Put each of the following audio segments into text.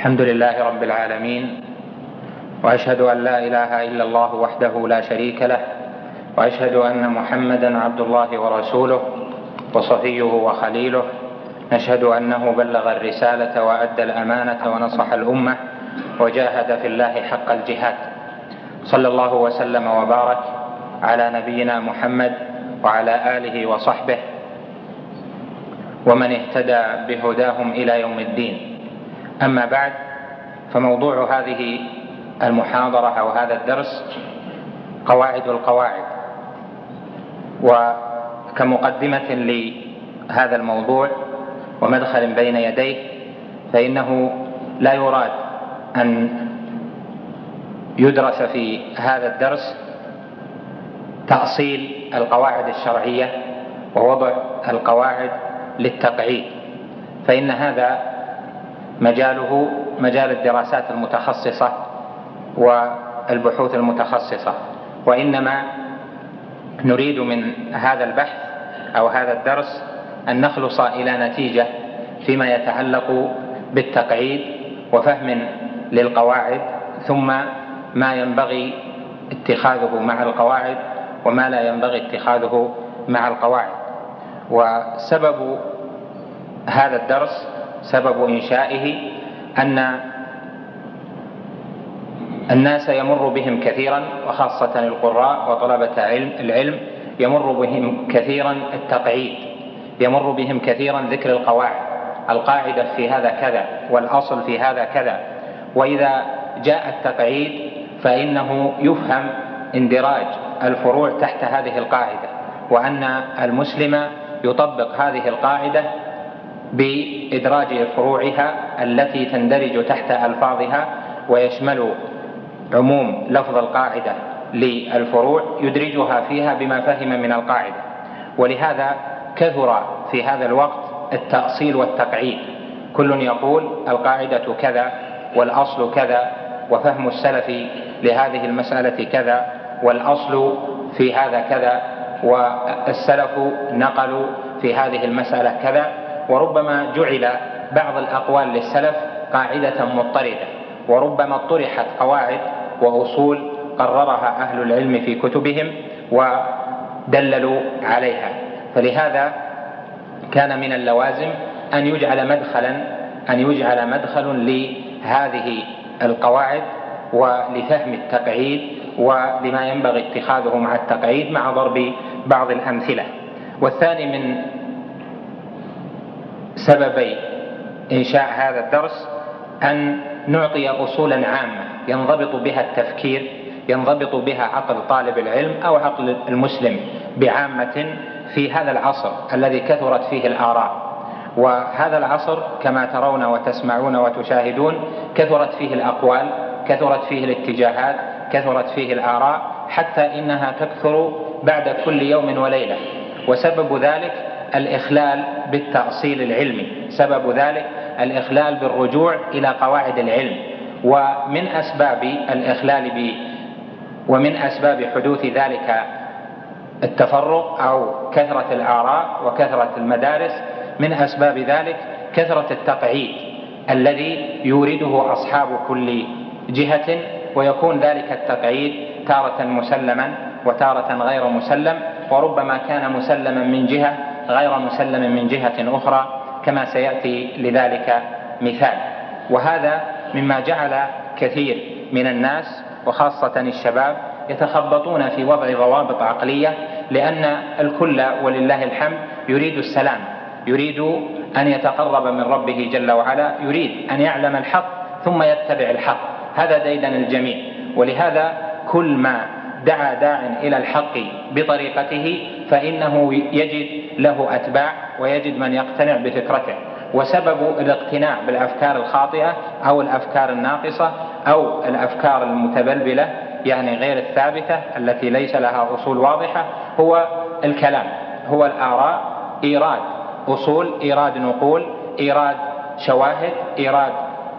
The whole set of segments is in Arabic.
الحمد لله رب العالمين وأشهد أن لا إله إلا الله وحده لا شريك له وأشهد أن محمدا عبد الله ورسوله وصفيه وخليله. نشهد أنه بلغ الرسالة وأدى الأمانة ونصح الأمة وجاهد في الله حق الجهاد. صلى الله وسلم وبارك على نبينا محمد وعلى آله وصحبه ومن اهتدى بهداهم إلى يوم الدين. أما بعد فموضوع هذه المحاضرة أو هذا الدرس قواعد القواعد. وكمقدمة لهذا الموضوع ومدخل بين يديه فإنه لا يراد أن يدرس في هذا الدرس تأصيل القواعد الشرعية ووضع القواعد للتقعيد. فإن هذا مجاله مجال الدراسات المتخصصة والبحوث المتخصصة وإنما نريد من هذا البحث أو هذا الدرس أن نخلص إلى نتيجة فيما يتعلق بالتقعيد وفهم للقواعد ثم ما ينبغي اتخاذه مع القواعد وما لا ينبغي اتخاذه مع القواعد. وسبب هذا الدرس سبب إنشائه أن الناس يمر بهم كثيرا وخاصة القراء وطلبة العلم يمر بهم كثيرا التقعيد يمر بهم كثيرا ذكر القواعد القاعدة في هذا كذا والأصل في هذا كذا. وإذا جاء التقعيد فإنه يفهم اندراج الفروع تحت هذه القاعدة وأن المسلم يطبق هذه القاعدة بإدراج فروعها التي تندرج تحت ألفاظها ويشمل عموم لفظ القاعدة للفروع يدرجها فيها بما فهم من القاعدة. ولهذا كثر في هذا الوقت التأصيل والتقعيد. كل يقول القاعدة كذا والأصل كذا وفهم السلف لهذه المسألة كذا والأصل في هذا كذا والسلف نقلوا في هذه المسألة كذا وربما جعل بعض الأقوال للسلف قاعدة مضطردة وربما طرحت قواعد وأصول قررها أهل العلم في كتبهم ودللوا عليها. فلهذا كان من اللوازم أن يجعل مدخلا أن يجعل مدخل لهذه القواعد ولفهم التقعيد ولما ينبغي اتخاذه مع التقعيد مع ضرب بعض الأمثلة. والثاني من سببي إنشاء هذا الدرس أن نعطي اصولا عامة. ينضبط بها التفكير ينضبط بها عقل طالب العلم أو عقل المسلم بعامة في هذا العصر الذي كثرت فيه الآراء. وهذا العصر كما ترون وتسمعون وتشاهدون كثرت فيه الأقوال كثرت فيه الاتجاهات كثرت فيه الآراء حتى إنها تكثر بعد كل يوم وليلة. وسبب ذلك الإخلال بالتأصيل العلمي. سبب ذلك الإخلال بالرجوع إلى قواعد العلم. ومن أسباب الإخلال ب ومن أسباب حدوث ذلك التفرق أو كثرة الآراء وكثرة المدارس من أسباب ذلك كثرة التقعيد الذي يورده أصحاب كل جهة ويكون ذلك التقعيد تارة مسلما وتارة غير مسلم وربما كان مسلما من جهة غير مسلم من جهة أخرى كما سيأتي لذلك مثال. وهذا مما جعل كثير من الناس وخاصة الشباب يتخبطون في وضع ضوابط عقلية لأن الكل ولله الحمد يريد السلام يريد أن يتقرب من ربه جل وعلا يريد أن يعلم الحق ثم يتبع الحق. هذا ديدن الجميع. ولهذا كل ما دعا داع إلى الحق بطريقته فإنه يجد له أتباع ويجد من يقتنع بفكرته. وسبب الاقتناع بالأفكار الخاطئة أو الأفكار الناقصة أو الأفكار المتبلبلة يعني غير الثابتة التي ليس لها أصول واضحة هو الكلام هو الآراء إيراد أصول إيراد نقول إيراد شواهد إيراد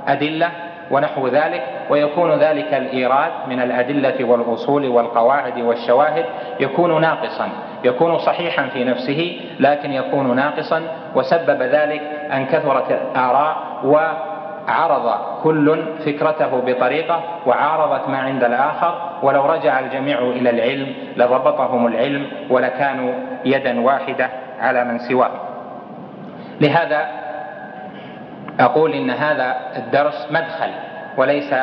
أدلة ونحو ذلك ويكون ذلك الإيراد من الأدلة والأصول والقواعد والشواهد يكون ناقصا. يكون صحيحا في نفسه لكن يكون ناقصا وسبب ذلك أن كثرت الآراء عرض كل فكرته بطريقة وعارضت ما عند الآخر. ولو رجع الجميع إلى العلم لربطهم العلم ولكانوا يدا واحدة على من سواه. لهذا أقول إن هذا الدرس مدخل وليس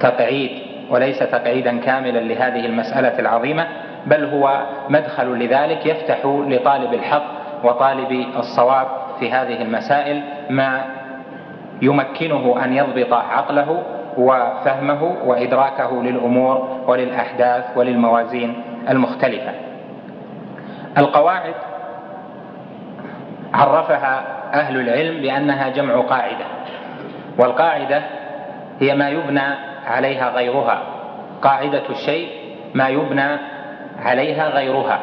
تقعيد وليس تقعيدا كاملا لهذه المسألة العظيمة. بل هو مدخل لذلك يفتح لطالب الحق وطالب الصواب في هذه المسائل ما يمكنه أن يضبط عقله وفهمه وإدراكه للأمور وللأحداث وللموازين المختلفة. القواعد عرفها أهل العلم بأنها جمع قاعدة والقاعدة هي ما يبنى عليها غيرها. قاعدة الشيء ما يبنى عليها غيرها.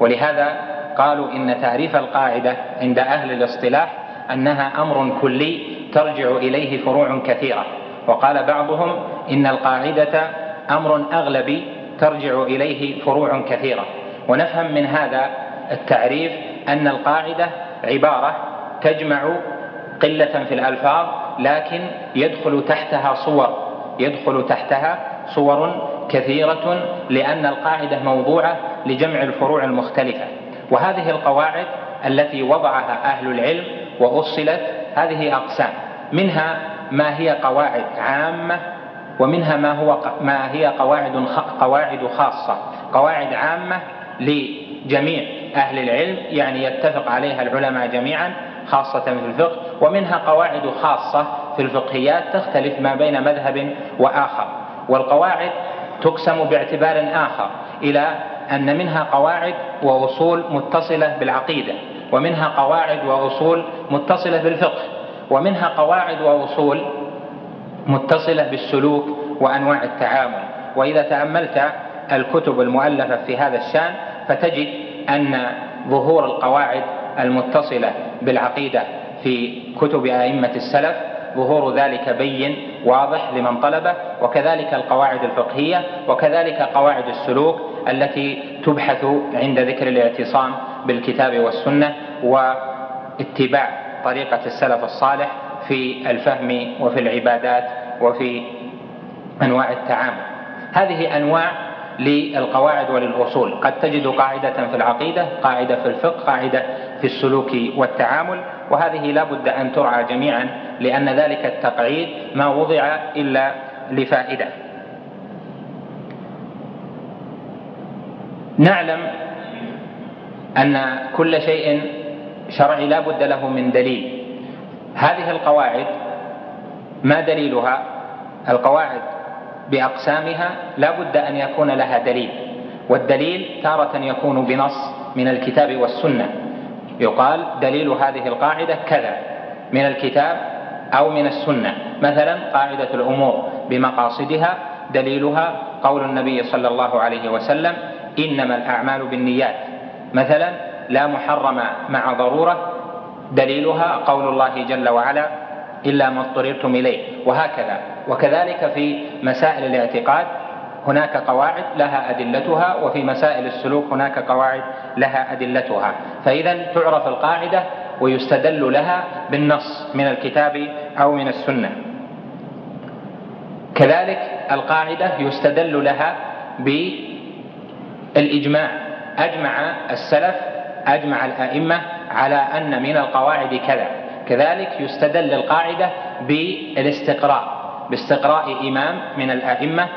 ولهذا قالوا إن تعريف القاعدة عند أهل الاصطلاح أنها أمر كلي ترجع إليه فروع كثيرة. وقال بعضهم إن القاعدة أمر أغلبي ترجع إليه فروع كثيرة. ونفهم من هذا التعريف أن القاعدة عبارة تجمع قلة في الألفاظ لكن يدخل تحتها صور يدخل تحتها صور كثيرة لأن القاعدة موضوعة لجمع الفروع المختلفة. وهذه القواعد التي وضعها أهل العلم وأصلت هذه أقسام. منها ما هي قواعد عامة ومنها ما هو ما هي قواعد قواعد خاصة. قواعد عامة لجميع أهل العلم يعني يتفق عليها العلماء جميعا خاصة في الفقه. ومنها قواعد خاصة في الفقهيات تختلف ما بين مذهب وآخر. والقواعد تقسم باعتبار آخر إلى أن منها قواعد وأصول متصلة بالعقيدة ومنها قواعد وأصول متصلة بالفقه ومنها قواعد وأصول متصلة بالسلوك وأنواع التعامل. وإذا تأملت الكتب المؤلفة في هذا الشأن فتجد أن ظهور القواعد المتصلة بالعقيدة في كتب أئمة السلف ظهور ذلك بين واضح لمن طلبه وكذلك القواعد الفقهية وكذلك قواعد السلوك التي تبحث عند ذكر الاعتصام بالكتاب والسنة واتباع طريقة السلف الصالح في الفهم وفي العبادات وفي أنواع التعامل. هذه أنواع للقواعد وللأصول. قد تجد قاعدة في العقيدة قاعدة في الفقه قاعدة في السلوك والتعامل وهذه لا بد أن ترعى جميعا لأن ذلك التقعيد ما وضع إلا لفائدة. نعلم أن كل شيء شرعي لا بد له من دليل. هذه القواعد ما دليلها؟ القواعد بأقسامها لا بد أن يكون لها دليل والدليل تارة يكون بنص من الكتاب والسنة. يقال دليل هذه القاعدة كذا من الكتاب أو من السنة. مثلا قاعدة الأمور بمقاصدها دليلها قول النبي صلى الله عليه وسلم إنما الأعمال بالنيات. مثلا لا محرم مع ضرورة دليلها قول الله جل وعلا إلا ما اضطررتم إليه وهكذا. وكذلك في مسائل الاعتقاد هناك قواعد لها أدلتها وفي مسائل السلوك هناك قواعد لها أدلتها. فإذا تعرف القاعدة ويستدل لها بالنص من الكتاب أو من السنة. كذلك القاعدة يستدل لها بالإجماع. أجمع السلف أجمع الأئمة على أن من القواعد كذا. كذلك يستدل القاعدة بالاستقراء. باستقراء إمام من الأئمة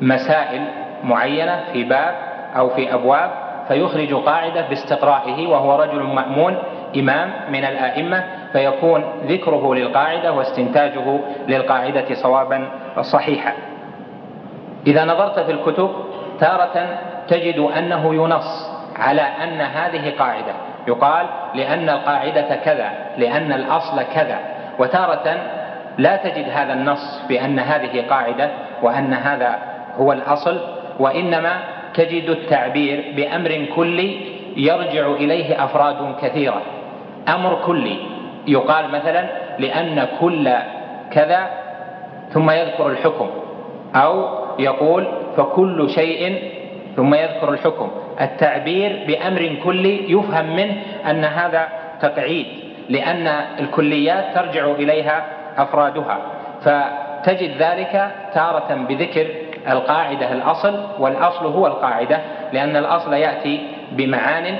مسائل معينة في باب أو في أبواب فيخرج قاعدة باستقرائه وهو رجل مأمون إمام من الآئمة فيكون ذكره للقاعدة واستنتاجه للقاعدة صوابا صحيحا. إذا نظرت في الكتب تارة تجد أنه ينص على أن هذه قاعدة. يقال لأن القاعدة كذا لأن الأصل كذا. وتارة لا تجد هذا النص بأن هذه قاعدة وأن هذا هو الأصل وإنما تجد التعبير بأمر كلي يرجع إليه أفراد كثيرة. أمر كلي. يقال مثلا لأن كل كذا ثم يذكر الحكم أو يقول فكل شيء ثم يذكر الحكم. التعبير بأمر كلي يفهم منه أن هذا تقعيد لأن الكليات ترجع إليها أفرادها. فتجد ذلك تارة بذكر القاعدة الأصل والأصل هو القاعدة لأن الأصل يأتي بمعان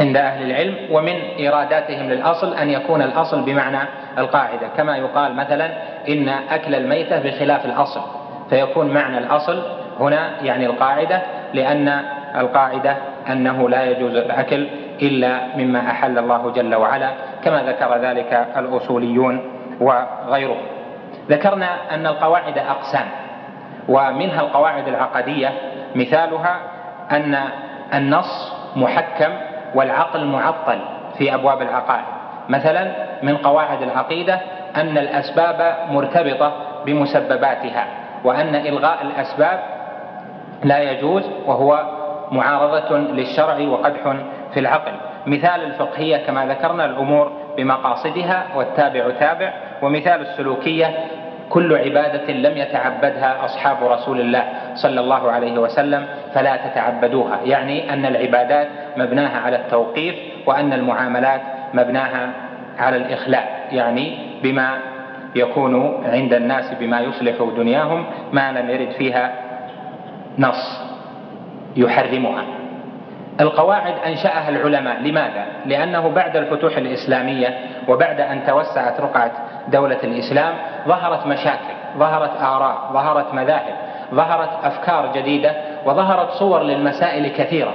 عند أهل العلم ومن إيراداتهم للأصل أن يكون الأصل بمعنى القاعدة. كما يقال مثلا إن أكل الميتة بخلاف الأصل. فيكون معنى الأصل هنا يعني القاعدة لأن القاعدة أنه لا يجوز الأكل إلا مما أحل الله جل وعلا كما ذكر ذلك الأصوليون وغيرهم ذكرنا أن القواعد أقسام ومنها القواعد العقدية مثالها أن النص محكم والعقل معطل في أبواب العقائد. مثلا من قواعد العقيدة أن الأسباب مرتبطة بمسبباتها وأن إلغاء الأسباب لا يجوز وهو معارضة للشرع وقدح في العقل. مثال الفقهية كما ذكرنا الأمور بمقاصدها والتابع تابع ومثال السلوكية كل عبادة لم يتعبدها أصحاب رسول الله صلى الله عليه وسلم فلا تتعبدوها يعني أن العبادات مبناها على التوقيف وأن المعاملات مبناها على الإخلاء يعني بما يكون عند الناس بما يصلح دنياهم ما لم يرد فيها نص يحرمها. القواعد أنشأها العلماء. لماذا؟ لأنه بعد الفتوح الإسلامية وبعد أن توسعت رقعة دولة الإسلام ظهرت مشاكل ظهرت آراء ظهرت مذاهب ظهرت أفكار جديدة وظهرت صور للمسائل كثيرة.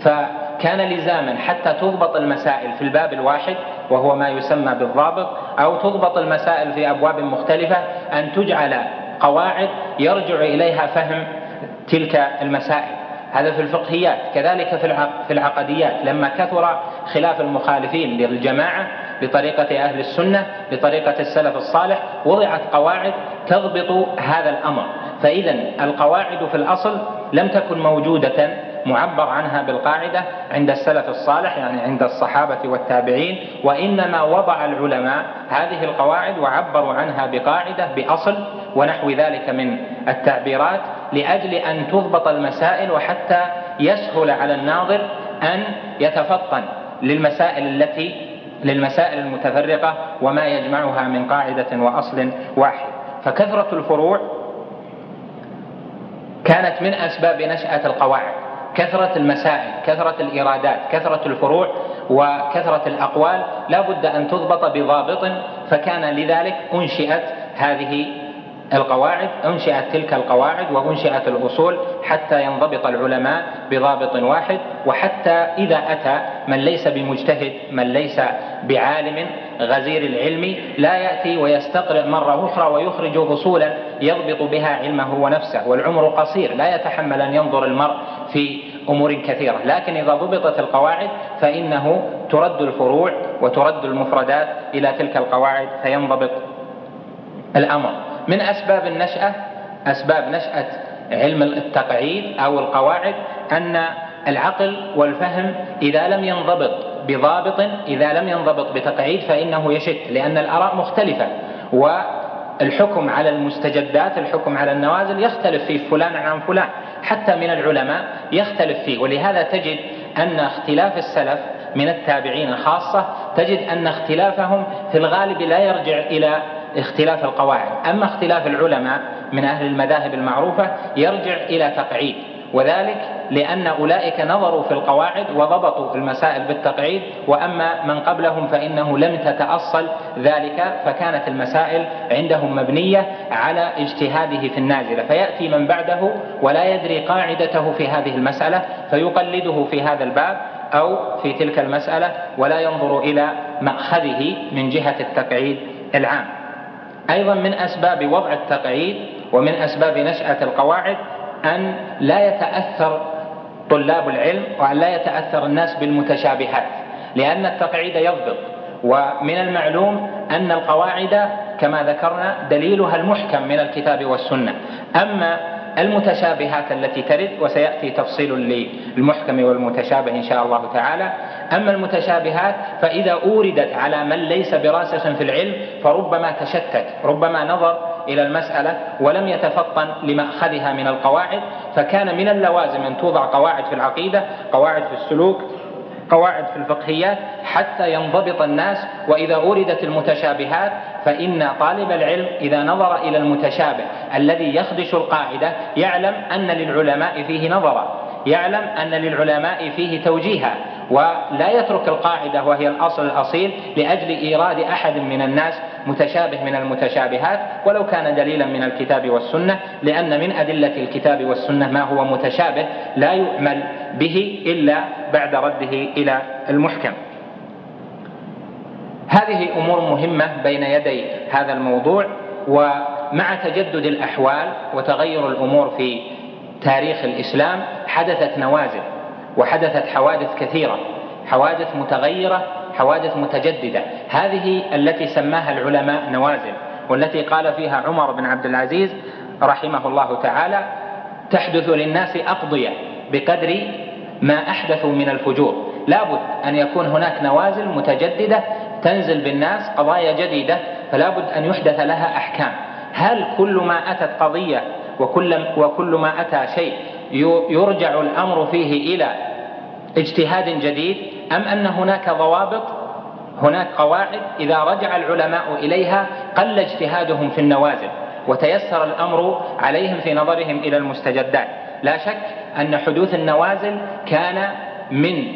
فكان لزاما حتى تضبط المسائل في الباب الواحد وهو ما يسمى بالضابط أو تضبط المسائل في أبواب مختلفة أن تجعل قواعد يرجع إليها فهم تلك المسائل. هذا في الفقهيات كذلك في العقديات. لما كثر خلاف المخالفين للجماعة بطريقة أهل السنة بطريقة السلف الصالح وضعت قواعد تضبط هذا الأمر. فإذا القواعد في الأصل لم تكن موجودة معبر عنها بالقاعدة عند السلف الصالح يعني عند الصحابة والتابعين وإنما وضع العلماء هذه القواعد وعبروا عنها بقاعدة بأصل ونحو ذلك من التعبيرات. لأجل أن تضبط المسائل وحتى يسهل على الناظر أن يتفطن للمسائل التي للمسائل المتفرقة وما يجمعها من قاعدة وأصل واحد. فكثرة الفروع كانت من أسباب نشأة القواعد. كثرة المسائل كثرة الإيرادات كثرة الفروع وكثرة الأقوال لا بد أن تضبط بضابط فكان لذلك أنشئت هذه القواعد أنشئت تلك القواعد وأنشئت الأصول حتى ينضبط العلماء بضابط واحد وحتى إذا أتى من ليس بمجتهد من ليس بعالم غزير العلم لا يأتي ويستقرئ مرة أخرى ويخرج أصولا يضبط بها علمه ونفسه والعمر قصير لا يتحمل أن ينظر المرء في أمور كثيرة. لكن إذا ضبطت القواعد فإنه ترد الفروع وترد المفردات إلى تلك القواعد فينضبط الأمر. من أسباب النشأة؟ أسباب نشأة علم التقعيد أو القواعد أن العقل والفهم إذا لم ينضبط بضابط إذا لم ينضبط بتقعيد فإنه يشت لأن الآراء مختلفة والحكم على المستجدات الحكم على النوازل يختلف في فلان عن فلان حتى من العلماء يختلف فيه ولهذا تجد أن اختلاف السلف من التابعين خاصة تجد أن اختلافهم في الغالب لا يرجع إلى اختلاف القواعد. أما اختلاف العلماء من أهل المذاهب المعروفة يرجع إلى تقعيد. وذلك لأن أولئك نظروا في القواعد وضبطوا المسائل بالتقعيد وأما من قبلهم فإنه لم تتأصل ذلك فكانت المسائل عندهم مبنية على اجتهاده في النازلة. فيأتي من بعده ولا يدري قاعدته في هذه المسألة فيقلده في هذا الباب أو في تلك المسألة ولا ينظر إلى مأخذه من جهة التقعيد العام. أيضا من أسباب وضع التقعيد ومن أسباب نشأة القواعد أن لا يتأثر طلاب العلم وأن لا يتأثر الناس بالمتشابهات لأن التقعيد يضبط. ومن المعلوم أن القواعد كما ذكرنا دليلها المحكم من الكتاب والسنة. أما المتشابهات التي ترد وسيأتي تفصيل للمحكم والمتشابه إن شاء الله تعالى. أما المتشابهات فإذا أوردت على من ليس براسخ في العلم فربما تشتت ربما نظر إلى المسألة ولم يتفطن لمأخذها من القواعد فكان من اللوازم أن توضع قواعد في العقيدة قواعد في السلوك قواعد في الفقهيات حتى ينضبط الناس وإذا أوردت المتشابهات فإن طالب العلم إذا نظر إلى المتشابه الذي يخدش القاعدة يعلم أن للعلماء فيه نظرا يعلم أن للعلماء فيه توجيها ولا يترك القاعدة وهي الأصل الأصيل لأجل إيراد أحد من الناس متشابه من المتشابهات ولو كان دليلا من الكتاب والسنة لأن من أدلة الكتاب والسنة ما هو متشابه لا يؤمل به إلا بعد رده إلى المحكم. هذه أمور مهمة بين يدي هذا الموضوع ومع تجدد الأحوال وتغير الأمور في تاريخ الإسلام حدثت نوازل وحدثت حوادث كثيرة حوادث متغيرة حوادث متجددة. هذه التي سماها العلماء نوازل والتي قال فيها عمر بن عبد العزيز رحمه الله تعالى تحدث للناس أقضية بقدر ما أحدثوا من الفجور. لابد أن يكون هناك نوازل متجددة تنزل بالناس قضايا جديدة فلا بد أن يحدث لها أحكام. هل كل ما أتت قضية وكل, وكل ما أتى شيء يرجع الأمر فيه إلى اجتهاد جديد؟ أم أن هناك ضوابط هناك قواعد إذا رجع العلماء إليها قل اجتهادهم في النوازل وتيسر الأمر عليهم في نظرهم إلى المستجدات. لا شك أن حدوث النوازل كان من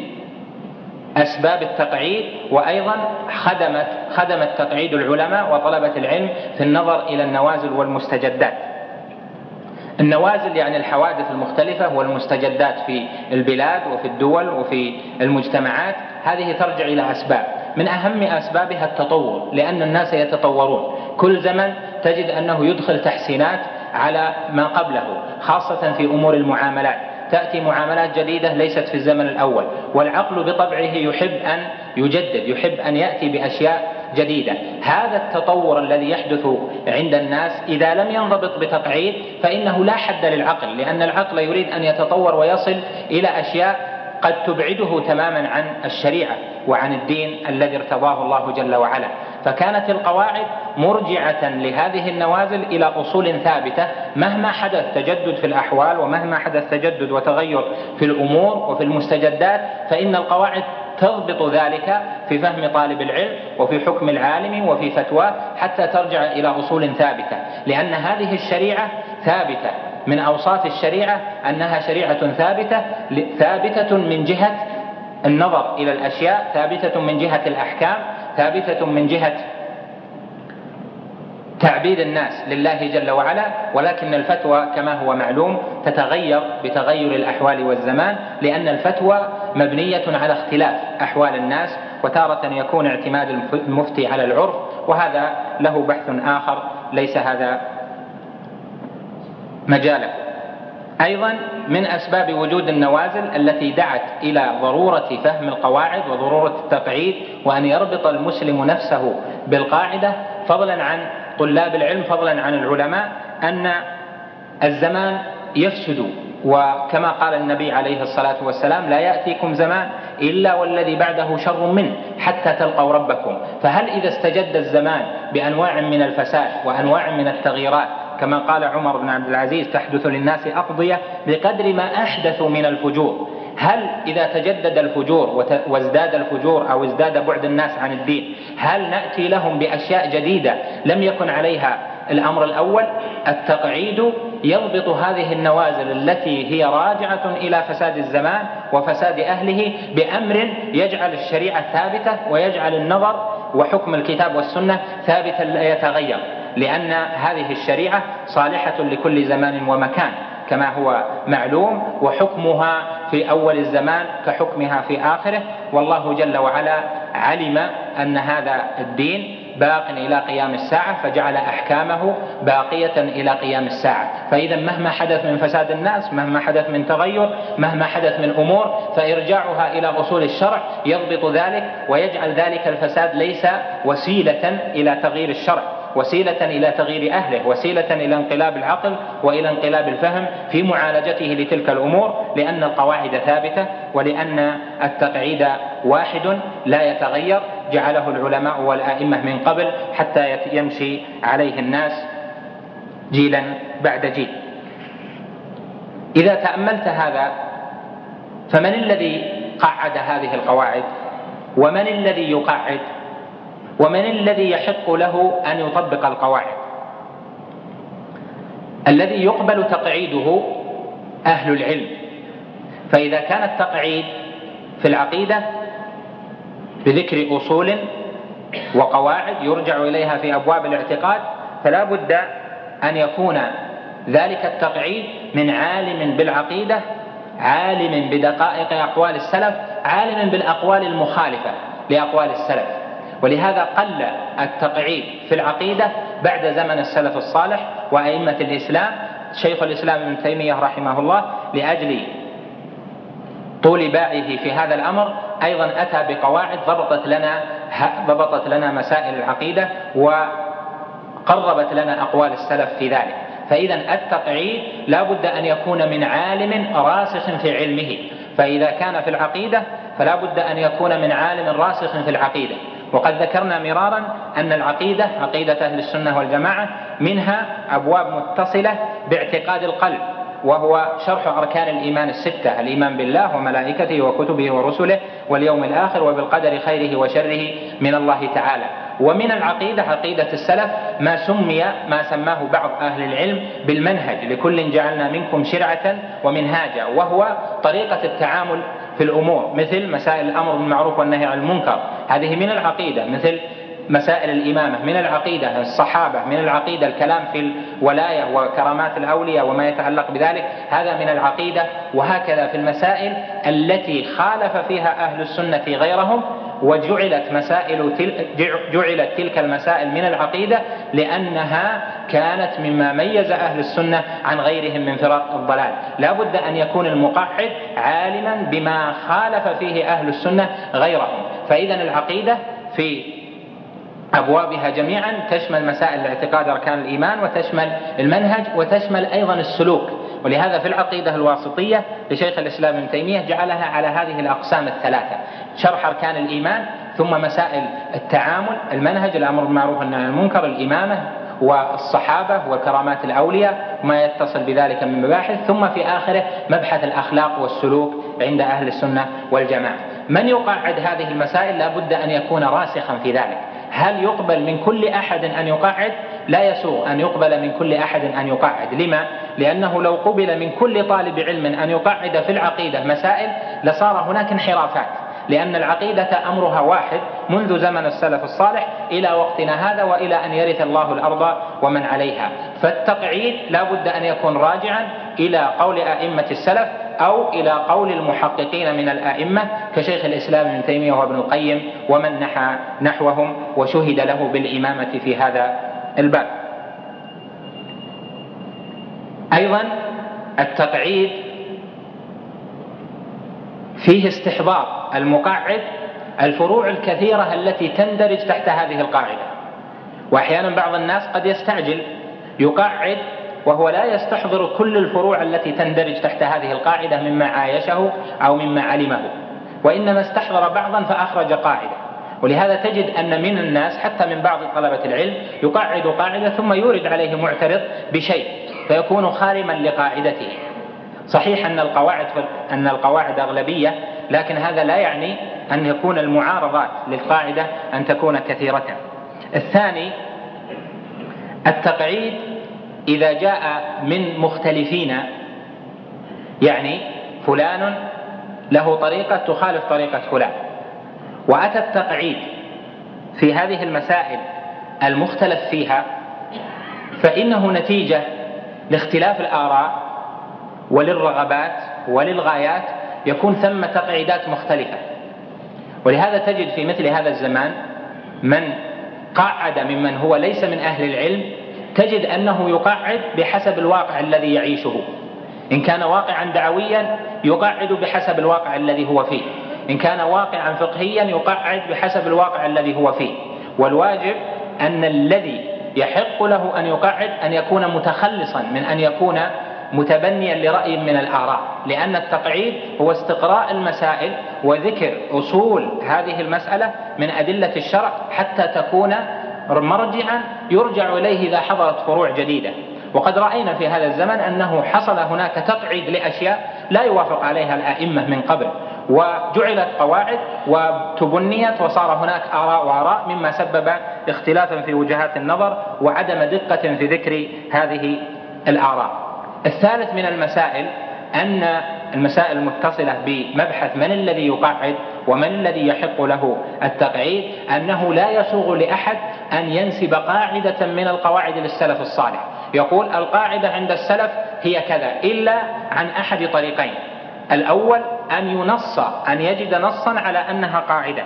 أسباب التقعيد وأيضا خدمت خدمت تقعيد العلماء وطلبة العلم في النظر إلى النوازل والمستجدات. النوازل يعني الحوادث المختلفة والمستجدات في البلاد وفي الدول وفي المجتمعات هذه ترجع إلى أسباب. من أهم أسبابها التطور لأن الناس يتطورون. كل زمن تجد أنه يدخل تحسينات على ما قبله خاصة في أمور المعاملات. تأتي معاملات جديدة ليست في الزمن الأول والعقل بطبعه يحب أن يجدد يحب أن يأتي بأشياء جديدة. هذا التطور الذي يحدث عند الناس إذا لم ينضبط بتقعيد فإنه لا حد للعقل لأن العقل يريد أن يتطور ويصل إلى أشياء قد تبعده تماما عن الشريعة وعن الدين الذي ارتضاه الله جل وعلا. فكانت القواعد مرجعة لهذه النوازل إلى أصول ثابتة مهما حدث تجدد في الأحوال ومهما حدث تجدد وتغير في الأمور وفي المستجدات فإن القواعد تضبط ذلك في فهم طالب العلم وفي حكم العالم وفي فتواه حتى ترجع إلى أصول ثابتة. لأن هذه الشريعة ثابتة. من أوصاف الشريعة أنها شريعة ثابتة ثابتة من جهة النظر إلى الأشياء ثابتة من جهة الأحكام ثابتة من جهة تعبيد الناس لله جل وعلا ولكن الفتوى كما هو معلوم تتغير بتغير الأحوال والزمان لأن الفتوى مبنية على اختلاف أحوال الناس وتارة يكون اعتماد المفتي على العرف وهذا له بحث آخر ليس هذا مجاله أيضا من أسباب وجود النوازل التي دعت إلى ضرورة فهم القواعد وضرورة التقعيد وأن يربط المسلم نفسه بالقاعدة فضلا عن طلاب العلم فضلا عن العلماء أن الزمان يفسد. وكما قال النبي عليه الصلاة والسلام لا يأتيكم زمان إلا والذي بعده شر منه حتى تلقوا ربكم. فهل إذا استجد الزمان بأنواع من الفساد وأنواع من التغييرات كما قال عمر بن عبد العزيز تحدث للناس أقضية بقدر ما أحدثوا من الفجور. هل إذا تجدد الفجور وازداد الفجور أو ازداد بعد الناس عن الدين هل نأتي لهم بأشياء جديدة لم يكن عليها الأمر الأول؟ التقعيد يضبط هذه النوازل التي هي راجعة إلى فساد الزمان وفساد أهله بأمر يجعل الشريعة ثابتة ويجعل النظر وحكم الكتاب والسنة ثابتا لا يتغير لأن هذه الشريعة صالحة لكل زمان ومكان كما هو معلوم وحكمها في أول الزمان كحكمها في آخره. والله جل وعلا علم أن هذا الدين باق إلى قيام الساعة فجعل أحكامه باقية إلى قيام الساعة. فإذا مهما حدث من فساد الناس مهما حدث من تغير مهما حدث من أمور فإرجاعها إلى أصول الشرع يضبط ذلك ويجعل ذلك الفساد ليس وسيلة إلى تغيير الشرع. وسيلة إلى تغيير أهله وسيلة إلى انقلاب العقل وإلى انقلاب الفهم في معالجته لتلك الأمور لأن القواعد ثابتة ولأن التقعيد واحد لا يتغير جعله العلماء والآئمة من قبل حتى يمشي عليه الناس جيلا بعد جيل. إذا تأملت هذا فمن الذي قعد هذه القواعد؟ ومن الذي يقعد؟ ومن الذي يحق له أن يطبق القواعد؟ الذي يقبل تقعيده أهل العلم. فإذا كان التقعيد في العقيدة بذكر أصول وقواعد يرجع إليها في أبواب الاعتقاد فلا بد أن يكون ذلك التقعيد من عالم بالعقيدة عالم بدقائق أقوال السلف عالم بالأقوال المخالفة لأقوال السلف. ولهذا قل التقعيد في العقيدة بعد زمن السلف الصالح وأئمة الإسلام. شيخ الإسلام ابن تيمية رحمه الله لأجل طول باعه في هذا الأمر أيضا أتى بقواعد ضبطت لنا ضبطت لنا مسائل العقيدة وقربت لنا أقوال السلف في ذلك. فاذا التقعيد لا بد أن يكون من عالم راسخ في علمه. فإذا كان في العقيدة فلا بد أن يكون من عالم راسخ في العقيدة. وقد ذكرنا مرارا أن العقيدة عقيدة أهل السنة والجماعة منها أبواب متصلة باعتقاد القلب وهو شرح أركان الإيمان الستة الإيمان بالله وملائكته وكتبه ورسله واليوم الآخر وبالقدر خيره وشره من الله تعالى. ومن العقيدة عقيدة السلف ما سمي ما سماه بعض أهل العلم بالمنهج لكل جعلنا منكم شرعة ومنهاجا وهو طريقة التعامل في الأمور مثل مسائل الأمر بالمعروف والنهي عن المنكر. هذه من العقيدة مثل مسائل الإمامة من العقيدة الصحابة من العقيدة الكلام في الولاية وكرامات الأولياء وما يتعلق بذلك هذا من العقيدة. وهكذا في المسائل التي خالف فيها أهل السنة غيرهم وجعلت مسائل جعلت تلك المسائل من العقيدة لأنها كانت مما ميز أهل السنة عن غيرهم من فرق الضلال. لا بد أن يكون المقعد عالما بما خالف فيه أهل السنة غيرهم. فإذا العقيدة في أبوابها جميعا تشمل مسائل الاعتقاد أركان الإيمان وتشمل المنهج وتشمل أيضا السلوك. ولهذا في العقيدة الواسطية لشيخ الإسلام ابن تيمية جعلها على هذه الأقسام الثلاثة شرح أركان الإيمان ثم مسائل التعامل المنهج الأمر بالمعروف والنهي عن المنكر الإمامة والصحابة وكرامات الأولياء وما يتصل بذلك من مباحث ثم في آخره مبحث الأخلاق والسلوك عند أهل السنة والجماعة. من يقعد هذه المسائل؟ لا بد أن يكون راسخا في ذلك. هل يقبل من كل أحد أن يقعد؟ لا يسوغ أن يقبل من كل أحد أن يقعد. لما؟ لأنه لو قبل من كل طالب علم أن يقعد في العقيدة مسائل لصار هناك انحرافات لأن العقيدة أمرها واحد منذ زمن السلف الصالح إلى وقتنا هذا وإلى أن يرث الله الأرض ومن عليها. فالتقعيد لا بد أن يكون راجعا إلى قول أئمة السلف أو إلى قول المحققين من الآئمة كشيخ الإسلام ابن تيمية وابن القيم ومن نحى نحوهم وشهد له بالإمامة في هذا الباب. أيضا التقعيد فيه استحضار المقعد الفروع الكثيرة التي تندرج تحت هذه القاعدة. وأحيانا بعض الناس قد يستعجل يقعد وهو لا يستحضر كل الفروع التي تندرج تحت هذه القاعدة مما عايشه أو مما علمه. وإنما استحضر بعضا فأخرج قاعدة. ولهذا تجد أن من الناس حتى من بعض طلبة العلم يقعد قاعدة ثم يورد عليه معترض بشيء فيكون خارما لقاعدته. صحيح أن القواعد أن القواعد أغلبية لكن هذا لا يعني أن يكون المعارضات للقاعدة أن تكون كثيرة. الثاني التقعيد إذا جاء من مختلفين يعني فلان له طريقة تخالف طريقة فلان. وأتى التقعيد في هذه المسائل المختلف فيها فإنه نتيجة لاختلاف الآراء وللرغبات وللغايات يكون ثم تقعيدات مختلفة. ولهذا تجد في مثل هذا الزمان من قعد ممن هو ليس من أهل العلم تجد أنه يقعد بحسب الواقع الذي يعيشه. إن كان واقعا دعويا يقعد بحسب الواقع الذي هو فيه. إن كان واقعا فقهيا يقعد بحسب الواقع الذي هو فيه. والواجب أن الذي يحق له أن يقعد أن يكون متخلصا من أن يكون متبنيا لرأي من الآراء. لأن التقعيد هو استقراء المسائل وذكر أصول هذه المسألة من أدلة الشرع حتى تكون مرجعا يرجع إليه إذا حضرت فروع جديدة. وقد رأينا في هذا الزمن أنه حصل هناك تقعيد لأشياء لا يوافق عليها الأئمة من قبل. وجعلت قواعد وتبنيت وصار هناك آراء وآراء مما سبب اختلافا في وجهات النظر وعدم دقة في ذكر هذه الآراء. الثالث من المسائل أن المسائل المتصلة بمبحث من الذي يقعد ومن الذي يحق له التقعيد؟ أنه لا يسوغ لأحد أن ينسب قاعدة من القواعد للسلف الصالح. يقول القاعدة عند السلف هي كذا إلا عن أحد طريقين. الأول أن ينص أن يجد نصا على أنها قاعدة.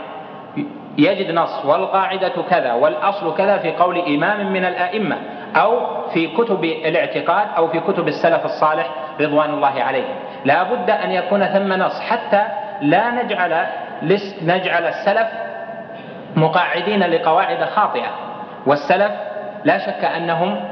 يجد نص والقاعدة كذا والأصل كذا في قول إمام من الأئمة أو في كتب الاعتقاد أو في كتب السلف الصالح رضوان الله عليهم. لا بد أن يكون ثم نص حتى لا نجعل نجعل السلف مقاعدين لقواعد خاطئة. والسلف لا شك أنهم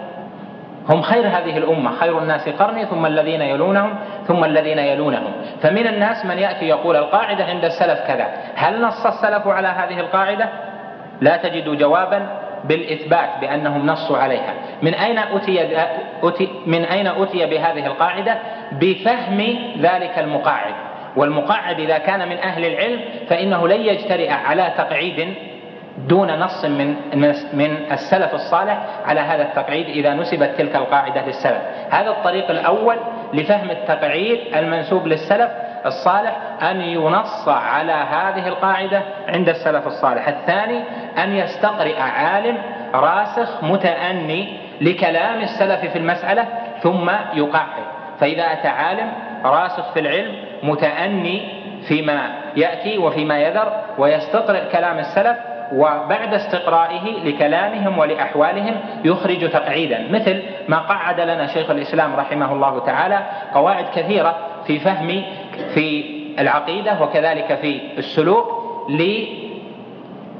هم خير هذه الأمة خير الناس قرني ثم الذين يلونهم ثم الذين يلونهم. فمن الناس من يأتي يقول القاعدة عند السلف كذا. هل نص السلف على هذه القاعدة؟ لا تجد جوابا بالإثبات بأنهم نصوا عليها. من أين أتي, أتي من أين أتي بهذه القاعدة؟ بفهم ذلك المقاعد. والمقاعد إذا كان من أهل العلم فإنه لن يجترئ على تقعيد دون نص من من السلف الصالح على هذا التقعيد إذا نسبت تلك القاعدة للسلف، هذا الطريق الأول لفهم التقعيد المنسوب للسلف الصالح أن ينص على هذه القاعدة عند السلف الصالح، الثاني أن يستقرئ عالم راسخ متأني لكلام السلف في المسألة ثم يقعد، فإذا أتى عالم راسخ في العلم متأني فيما يأتي وفيما يذر ويستقرئ كلام السلف وبعد استقرائه لكلامهم ولأحوالهم يخرج تقعيدا. مثل ما قعد لنا شيخ الإسلام رحمه الله تعالى قواعد كثيرة في فهم في العقيدة وكذلك في السلوك لي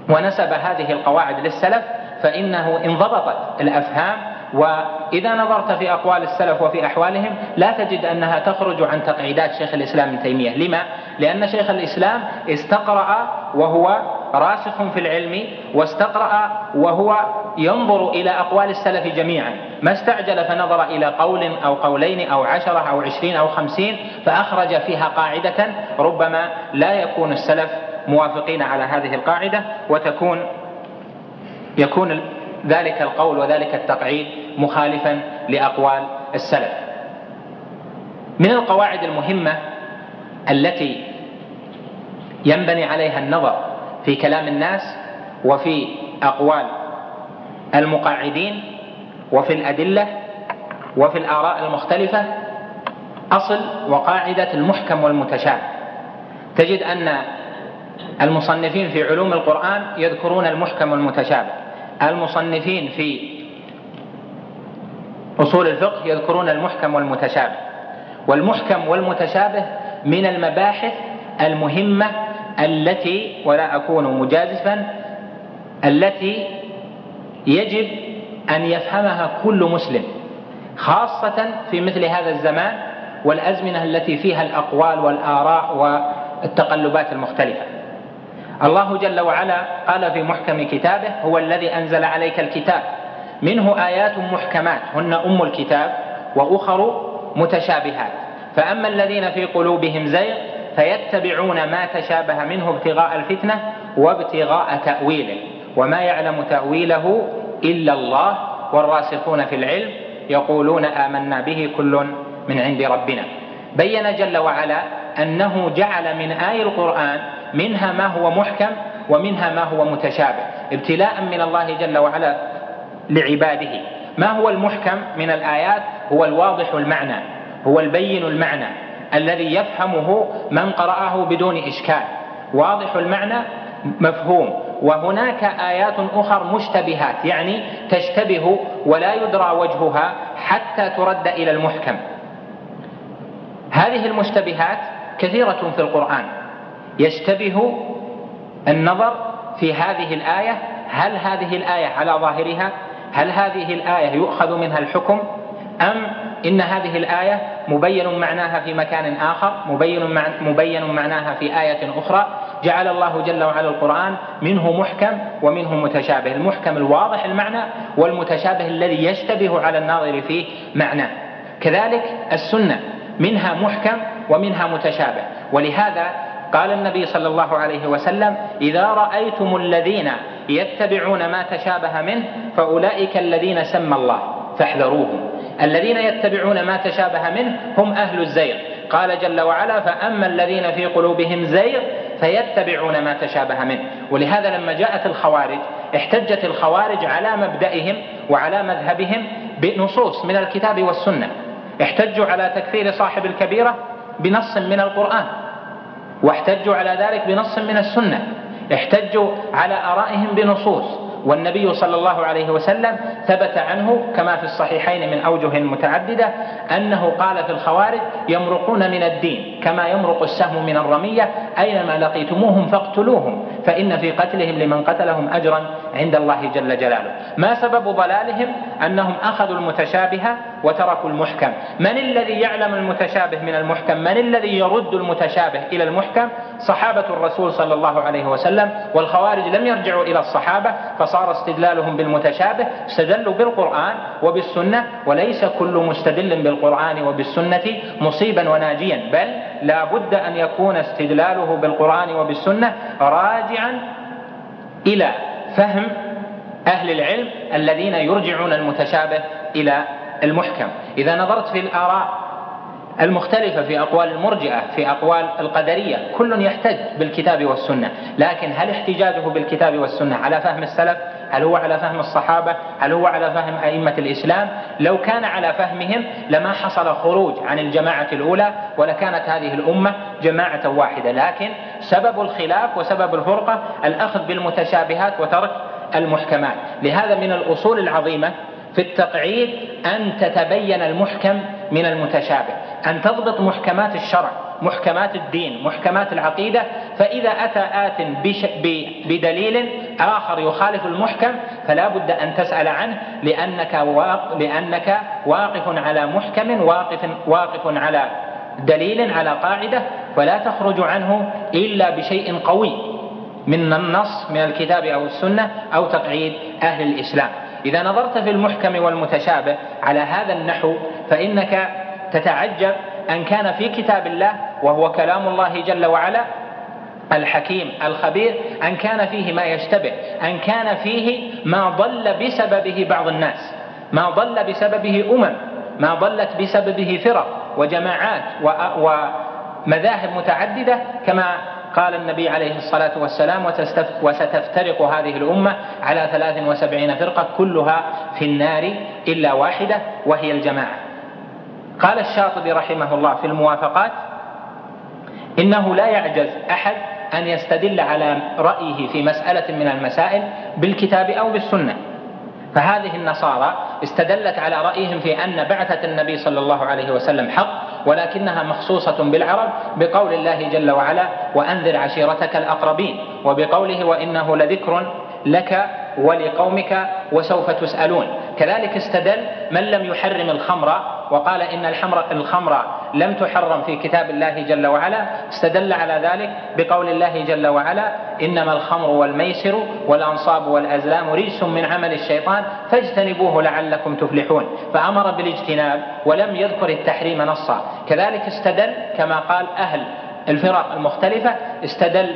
ونسب هذه القواعد للسلف فإنه انضبطت الأفهام وإذا نظرت في أقوال السلف وفي أحوالهم لا تجد أنها تخرج عن تقعيدات شيخ الإسلام ابن تيمية لما؟ لأن شيخ الإسلام استقرأ وهو راسخ في العلم واستقرأ وهو ينظر إلى أقوال السلف جميعا ما استعجل فنظر إلى قول أو قولين أو عشرة أو عشرين أو خمسين فأخرج فيها قاعدة ربما لا يكون السلف موافقين على هذه القاعدة وتكون يكون ذلك القول وذلك التقعيد مخالفا لأقوال السلف. من القواعد المهمة التي ينبني عليها النظر في كلام الناس وفي أقوال المقاعدين وفي الأدلة وفي الآراء المختلفة أصل وقاعدة المحكم والمتشابه. تجد أن المصنفين في علوم القرآن يذكرون المحكم والمتشابه. المصنفين في أصول الفقه يذكرون المحكم والمتشابه. والمحكم والمتشابه من المباحث المهمة التي ولا أكون مجازفا التي يجب أن يفهمها كل مسلم خاصة في مثل هذا الزمان والأزمنة التي فيها الأقوال والآراء والتقلبات المختلفة. الله جل وعلا قال في محكم كتابه هو الذي أنزل عليك الكتاب. منه آيات محكمات هن أم الكتاب وأخر متشابهات. فأما الذين في قلوبهم زيغ فيتبعون ما تشابه منه ابتغاء الفتنة وابتغاء تأويله. وما يعلم تأويله إلا الله والراسخون في العلم يقولون آمنا به كل من عند ربنا. بين جل وعلا أنه جعل من آي القرآن منها ما هو محكم ومنها ما هو متشابه ابتلاء من الله جل وعلا لعباده. ما هو المحكم من الآيات؟ هو الواضح المعنى هو البين المعنى الذي يفهمه من قرأه بدون إشكال. واضح المعنى؟ مفهوم. وهناك آيات أخر مشتبهات يعني تشتبه ولا يدرى وجهها حتى ترد إلى المحكم. هذه المشتبهات كثيرة في القرآن. يشتبه النظر في هذه الآية هل هذه الآية على ظاهرها هل هذه الآية يؤخذ منها الحكم أم إن هذه الآية مبين معناها في مكان آخر مبين, مبين معناها في آية أخرى. جعل الله جل وعلا القرآن منه محكم ومنه متشابه. المحكم الواضح المعنى والمتشابه الذي يشتبه على الناظر فيه معناه كذلك السنة منها محكم ومنها متشابه. ولهذا قال النبي صلى الله عليه وسلم إذا رأيتم الذين يتبعون ما تشابه منه فأولئك الذين سمى الله فاحذروهم. الذين يتبعون ما تشابه منه هم أهل الزيغ. قال جل وعلا فأما الذين في قلوبهم زيغ فيتبعون ما تشابه منه. ولهذا لما جاءت الخوارج احتجت الخوارج على مبدئهم وعلى مذهبهم بنصوص من الكتاب والسنة. احتجوا على تكفير صاحب الكبيرة بنص من القرآن. واحتجوا على ذلك بنص من السنة. احتجوا على آرائهم بنصوص. والنبي صلى الله عليه وسلم ثبت عنه كما في الصحيحين من أوجه متعددة أنه قال في الخوارج يمرقون من الدين كما يمرق السهم من الرمية أينما لقيتموهم فاقتلوهم. فإن في قتلهم لمن قتلهم أجرا عند الله جل جلاله. ما سبب ضلالهم؟ أنهم أخذوا المتشابه وتركوا المحكم. من الذي يعلم المتشابه من المحكم؟ من الذي يرد المتشابه إلى المحكم؟ صحابة الرسول صلى الله عليه وسلم والخوارج لم يرجعوا إلى الصحابة فصار استدلالهم بالمتشابه استدلوا بالقرآن وبالسنة وليس كل مستدل بالقرآن وبالسنة مصيبا وناجيا بل لا بد أن يكون استدلاله بالقرآن وبالسنة راجعا إلى فهم أهل العلم الذين يرجعون المتشابه إلى المحكم. إذا نظرت في الآراء المختلفة في أقوال المرجئة في أقوال القدرية كل يحتج بالكتاب والسنة. لكن هل احتجاجه بالكتاب والسنة على فهم السلف؟ هل هو على فهم الصحابة؟ هل هو على فهم أئمة الإسلام؟ لو كان على فهمهم لما حصل خروج عن الجماعة الأولى ولكانت هذه الأمة جماعة واحدة. لكن سبب الخلاف وسبب الفرقة الأخذ بالمتشابهات وترك المحكمات. لهذا من الأصول العظيمة في التقعيد أن تتبين المحكم من المتشابه. أن تضبط محكمات الشرع محكمات الدين محكمات العقيدة فإذا أتى آت بدليل آخر يخالف المحكم فلا بد أن تسأل عنه لأنك واقف, لأنك واقف على محكم واقف, واقف على دليل على قاعدة ولا تخرج عنه إلا بشيء قوي من النص من الكتاب أو السنة أو تقعيد أهل الإسلام. إذا نظرت في المحكم والمتشابه على هذا النحو فإنك تتعجب أن كان في كتاب الله وهو كلام الله جل وعلا الحكيم الخبير أن كان فيه ما يشتبه أن كان فيه ما ضل بسببه بعض الناس ما ضل بسببه أمم ما ضلت بسببه فرق وجماعات ومذاهب متعددة كما قال النبي عليه الصلاة والسلام وستفترق هذه الأمة على ثلاث وسبعين فرقة كلها في النار إلا واحدة وهي الجماعة. قال الشاطبي رحمه الله في الموافقات إنه لا يعجز أحد أن يستدل على رأيه في مسألة من المسائل بالكتاب أو بالسنة. فهذه النصارى استدلت على رأيهم في أن بعثة النبي صلى الله عليه وسلم حق ولكنها مخصوصة بالعرب بقول الله جل وعلا وأنذر عشيرتك الأقربين وبقوله وإنه لذكر لك ولقومك وسوف تسألون. كذلك استدل من لم يحرم الخمر وقال إن الحمر الخمر لم تحرم في كتاب الله جل وعلا. استدل على ذلك بقول الله جل وعلا إنما الخمر والميسر والأنصاب والأزلام رجس من عمل الشيطان فاجتنبوه لعلكم تفلحون. فأمر بالاجتناب ولم يذكر التحريم نصا. كذلك استدل كما قال أهل الفرق المختلفة استدل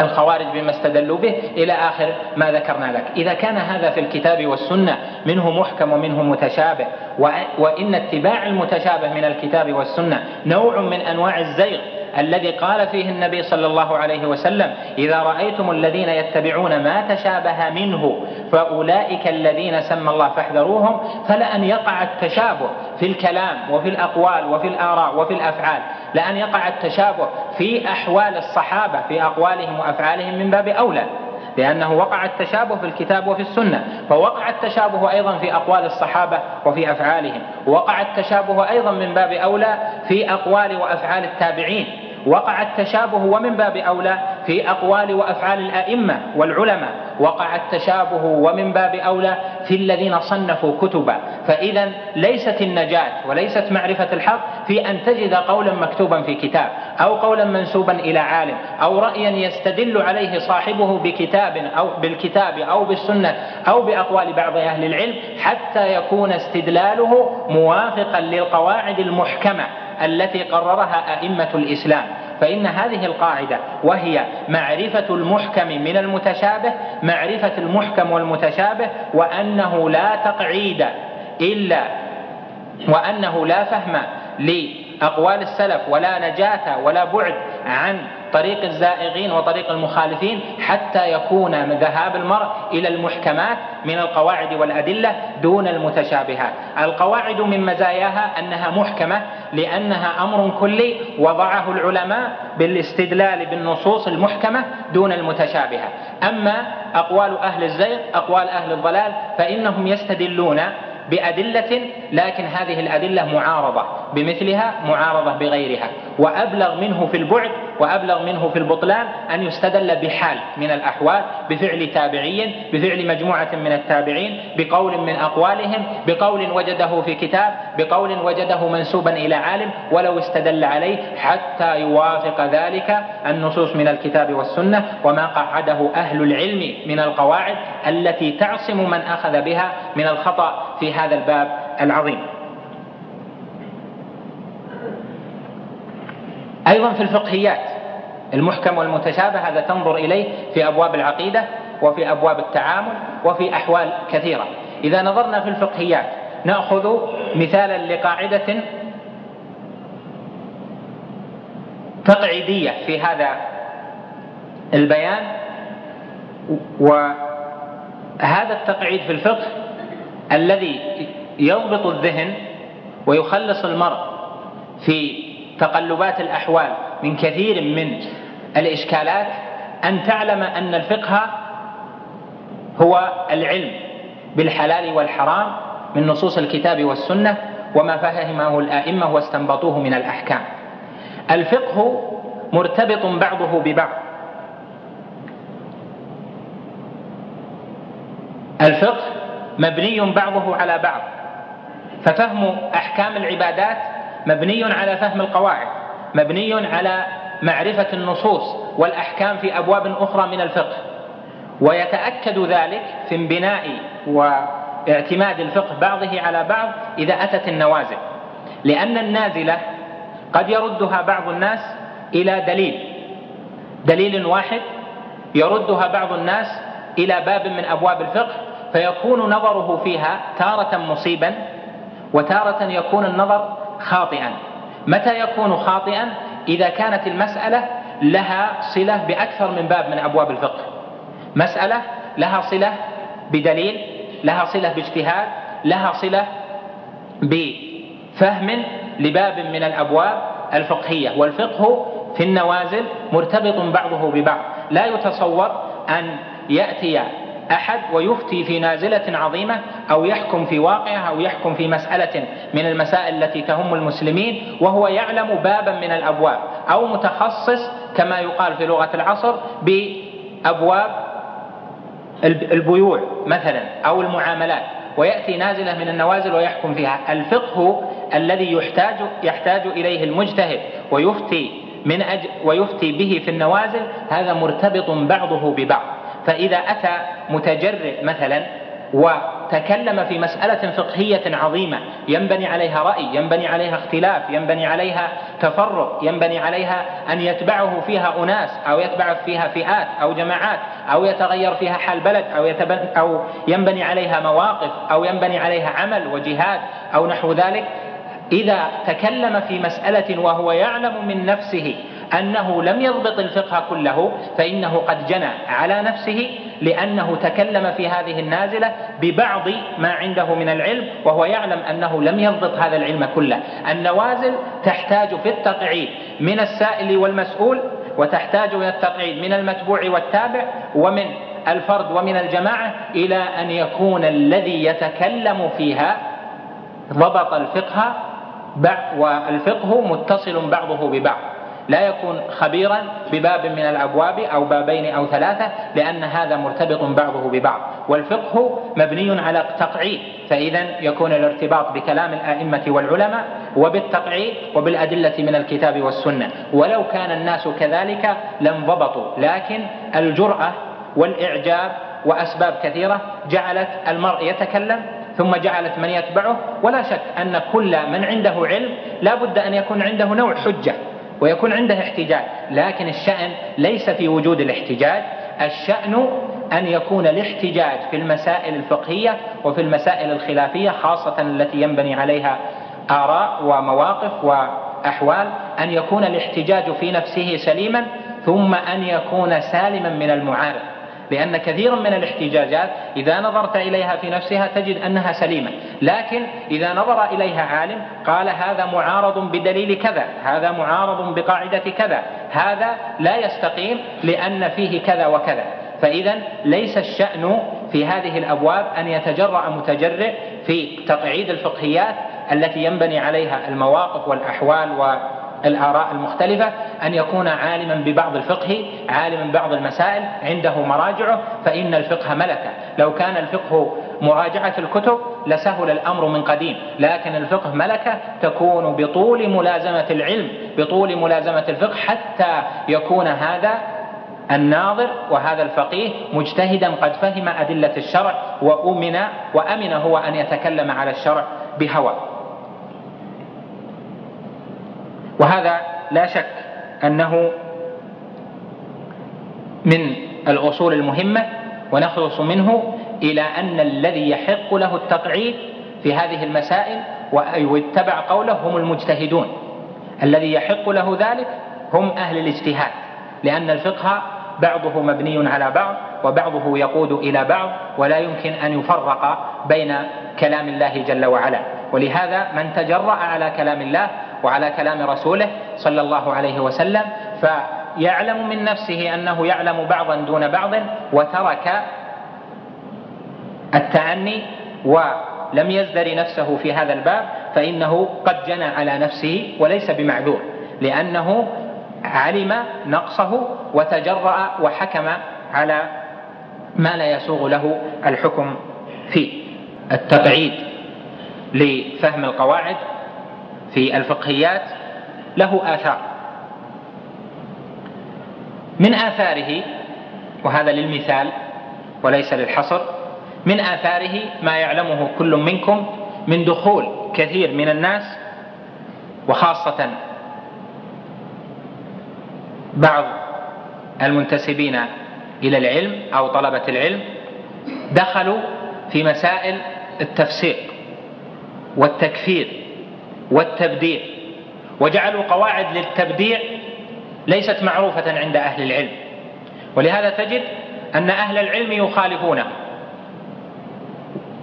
الخوارج بما استدلوا به إلى آخر ما ذكرنا لك. إذا كان هذا في الكتاب والسنة منه محكم ومنه متشابه وإن اتباع المتشابه من الكتاب والسنة نوع من أنواع الزيغ الذي قال فيه النبي صلى الله عليه وسلم إذا رأيتم الذين يتبعون ما تشابه منه فأولئك الذين سمى الله فاحذروهم فلأن يقع التشابه في الكلام وفي الأقوال وفي الآراء وفي الأفعال. لأن يقع التشابه في أحوال الصحابة في أقوالهم وأفعالهم من باب أولى لأنه وقع التشابه في الكتاب وفي السنة فوقع التشابه أيضا في أقوال الصحابة وفي أفعالهم وقع التشابه أيضا من باب أولى في أقوال وأفعال التابعين وقع التشابه ومن باب أولى في أقوال وأفعال الأئمة والعلماء وقع التشابه ومن باب أولى في الذين صنفوا كتبا. فإذا ليست النجاة وليست معرفة الحق في أن تجد قولا مكتوبا في كتاب أو قولا منسوبا إلى عالم أو رأيا يستدل عليه صاحبه بكتاب أو بالكتاب أو بالسنة أو بأقوال بعض أهل العلم حتى يكون استدلاله موافقا للقواعد المحكمة التي قررها أئمة الإسلام. فإن هذه القاعدة وهي معرفة المحكم من المتشابه معرفة المحكم والمتشابه وأنه لا تقعيد إلا وأنه لا فهم لأقوال السلف ولا نجاة ولا بعد عن طريق الزائغين وطريق المخالفين حتى يكون ذهاب المرء إلى المحكمات من القواعد والأدلة دون المتشابهات. القواعد من مزاياها أنها محكمة لأنها أمر كلي وضعه العلماء بالاستدلال بالنصوص المحكمة دون المتشابهة. أما أقوال أهل الزيغ أقوال أهل الضلال فإنهم يستدلون بأدلة لكن هذه الأدلة معارضة بمثلها معارضة بغيرها. وأبلغ منه في البعد وأبلغ منه في البطلان أن يستدل بحال من الأحوال بفعل تابعي بفعل مجموعة من التابعين بقول من أقوالهم بقول وجده في كتاب بقول وجده منسوبا إلى عالم ولو استدل عليه حتى يوافق ذلك النصوص من الكتاب والسنة وما قعده أهل العلم من القواعد التي تعصم من أخذ بها من الخطأ في هذا الباب العظيم. أيضا في الفقهيات. المحكم والمتشابه هذا تنظر إليه في أبواب العقيدة وفي أبواب التعامل وفي أحوال كثيرة. إذا نظرنا في الفقهيات نأخذ مثالا لقاعدة تقعيدية في هذا البيان وهذا التقعيد في الفقه الذي يضبط الذهن ويخلص المرء في تقلبات الأحوال من كثير من الإشكالات أن تعلم أن الفقه هو العلم بالحلال والحرام من نصوص الكتاب والسنة وما فهمه الآئمة واستنبطوه من الأحكام. الفقه مرتبط بعضه ببعض. الفقه مبني بعضه على بعض. ففهم أحكام العبادات مبني على فهم القواعد مبني على معرفة النصوص والأحكام في أبواب أخرى من الفقه. ويتأكد ذلك في انبناء واعتماد الفقه بعضه على بعض إذا أتت النوازل. لأن النازلة قد يردها بعض الناس إلى دليل. دليل واحد يردها بعض الناس إلى باب من أبواب الفقه فيكون نظره فيها تارة مصيبا وتارة يكون النظر خاطئا. متى يكون خاطئا؟ إذا كانت المسألة لها صلة بأكثر من باب من أبواب الفقه. مسألة لها صلة بدليل لها صلة باجتهاد لها صلة بفهم لباب من الأبواب الفقهية. والفقه في النوازل مرتبط بعضه ببعض. لا يتصور أن يأتي أحد ويفتي في نازلة عظيمة أو يحكم في واقعة أو يحكم في مسألة من المسائل التي تهم المسلمين وهو يعلم بابا من الأبواب أو متخصص كما يقال في لغة العصر بأبواب البيوع مثلا أو المعاملات ويأتي نازلة من النوازل ويحكم فيها. الفقه الذي يحتاج يحتاج إليه المجتهد ويفتي من أجل ويفتي به في النوازل هذا مرتبط بعضه ببعض. فإذا أتى متجرئ مثلا وتكلم في مسألة فقهية عظيمة ينبني عليها رأي ينبني عليها اختلاف ينبني عليها تفرق ينبني عليها أن يتبعه فيها أناس أو يتبع فيها فئات أو جماعات أو يتغير فيها حال بلد أو, أو ينبني عليها مواقف أو ينبني عليها عمل وجهاد أو نحو ذلك. إذا تكلم في مسألة وهو يعلم من نفسه أنه لم يضبط الفقه كله فإنه قد جنى على نفسه لأنه تكلم في هذه النازلة ببعض ما عنده من العلم وهو يعلم أنه لم يضبط هذا العلم كله. النوازل تحتاج في التقعيد من السائل والمسؤول وتحتاج إلى التقعيد من المتبوع والتابع ومن الفرد ومن الجماعة إلى أن يكون الذي يتكلم فيها ضبط الفقه والفقه متصل بعضه ببعض. لا يكون خبيرا بباب من الأبواب أو بابين أو ثلاثة لأن هذا مرتبط بعضه ببعض. والفقه مبني على التقعيد فإذا يكون الارتباط بكلام الأئمة والعلماء وبالتقعيد وبالأدلة من الكتاب والسنة. ولو كان الناس كذلك لانضبطوا لكن الجرأة والإعجاب وأسباب كثيرة جعلت المرء يتكلم ثم جعلت من يتبعه. ولا شك أن كل من عنده علم لا بد أن يكون عنده نوع حجة. ويكون عنده احتجاج لكن الشأن ليس في وجود الاحتجاج. الشأن أن يكون الاحتجاج في المسائل الفقهية وفي المسائل الخلافية خاصة التي ينبني عليها آراء ومواقف وأحوال أن يكون الاحتجاج في نفسه سليما ثم أن يكون سالما من المعارض. لأن كثيرا من الاحتجاجات إذا نظرت إليها في نفسها تجد أنها سليمة. لكن إذا نظر إليها عالم قال هذا معارض بدليل كذا هذا معارض بقاعدة كذا هذا لا يستقيم لأن فيه كذا وكذا. فإذا ليس الشأن في هذه الأبواب أن يتجرأ متجرئ في تقعيد الفقهيات التي ينبني عليها المواقف والأحوال الآراء المختلفة أن يكون عالما ببعض الفقه عالما ببعض المسائل عنده مراجعه فإن الفقه ملكة. لو كان الفقه مراجعة الكتب لسهل الأمر من قديم لكن الفقه ملكة تكون بطول ملازمة العلم بطول ملازمة الفقه حتى يكون هذا الناظر وهذا الفقيه مجتهدا قد فهم أدلة الشرع وأمن وأمن هو أن يتكلم على الشرع بهوى. وهذا لا شك أنه من الأصول المهمة ونخلص منه إلى أن الذي يحق له التقعيد في هذه المسائل ويتبع قوله هم المجتهدون. الذي يحق له ذلك هم أهل الاجتهاد لأن الفقه بعضه مبني على بعض وبعضه يقود إلى بعض ولا يمكن أن يفرق بين كلام الله جل وعلا. ولهذا من تجرأ على كلام الله وعلى كلام رسوله صلى الله عليه وسلم فيعلم من نفسه أنه يعلم بعضا دون بعض وترك التعني ولم يزدر نفسه في هذا الباب فإنه قد جنى على نفسه وليس بمعذور لأنه علم نقصه وتجرأ وحكم على ما لا يسوغ له الحكم فيه. التقعيد لفهم القواعد في الفقهيات له آثار. من آثاره وهذا للمثال وليس للحصر من آثاره ما يعلمه كل منكم من دخول كثير من الناس وخاصة بعض المنتسبين إلى العلم أو طلبة العلم دخلوا في مسائل التفسيق والتكفير. والتبديع. وجعلوا قواعد للتبديع ليست معروفة عند أهل العلم. ولهذا تجد أن أهل العلم يخالفونه.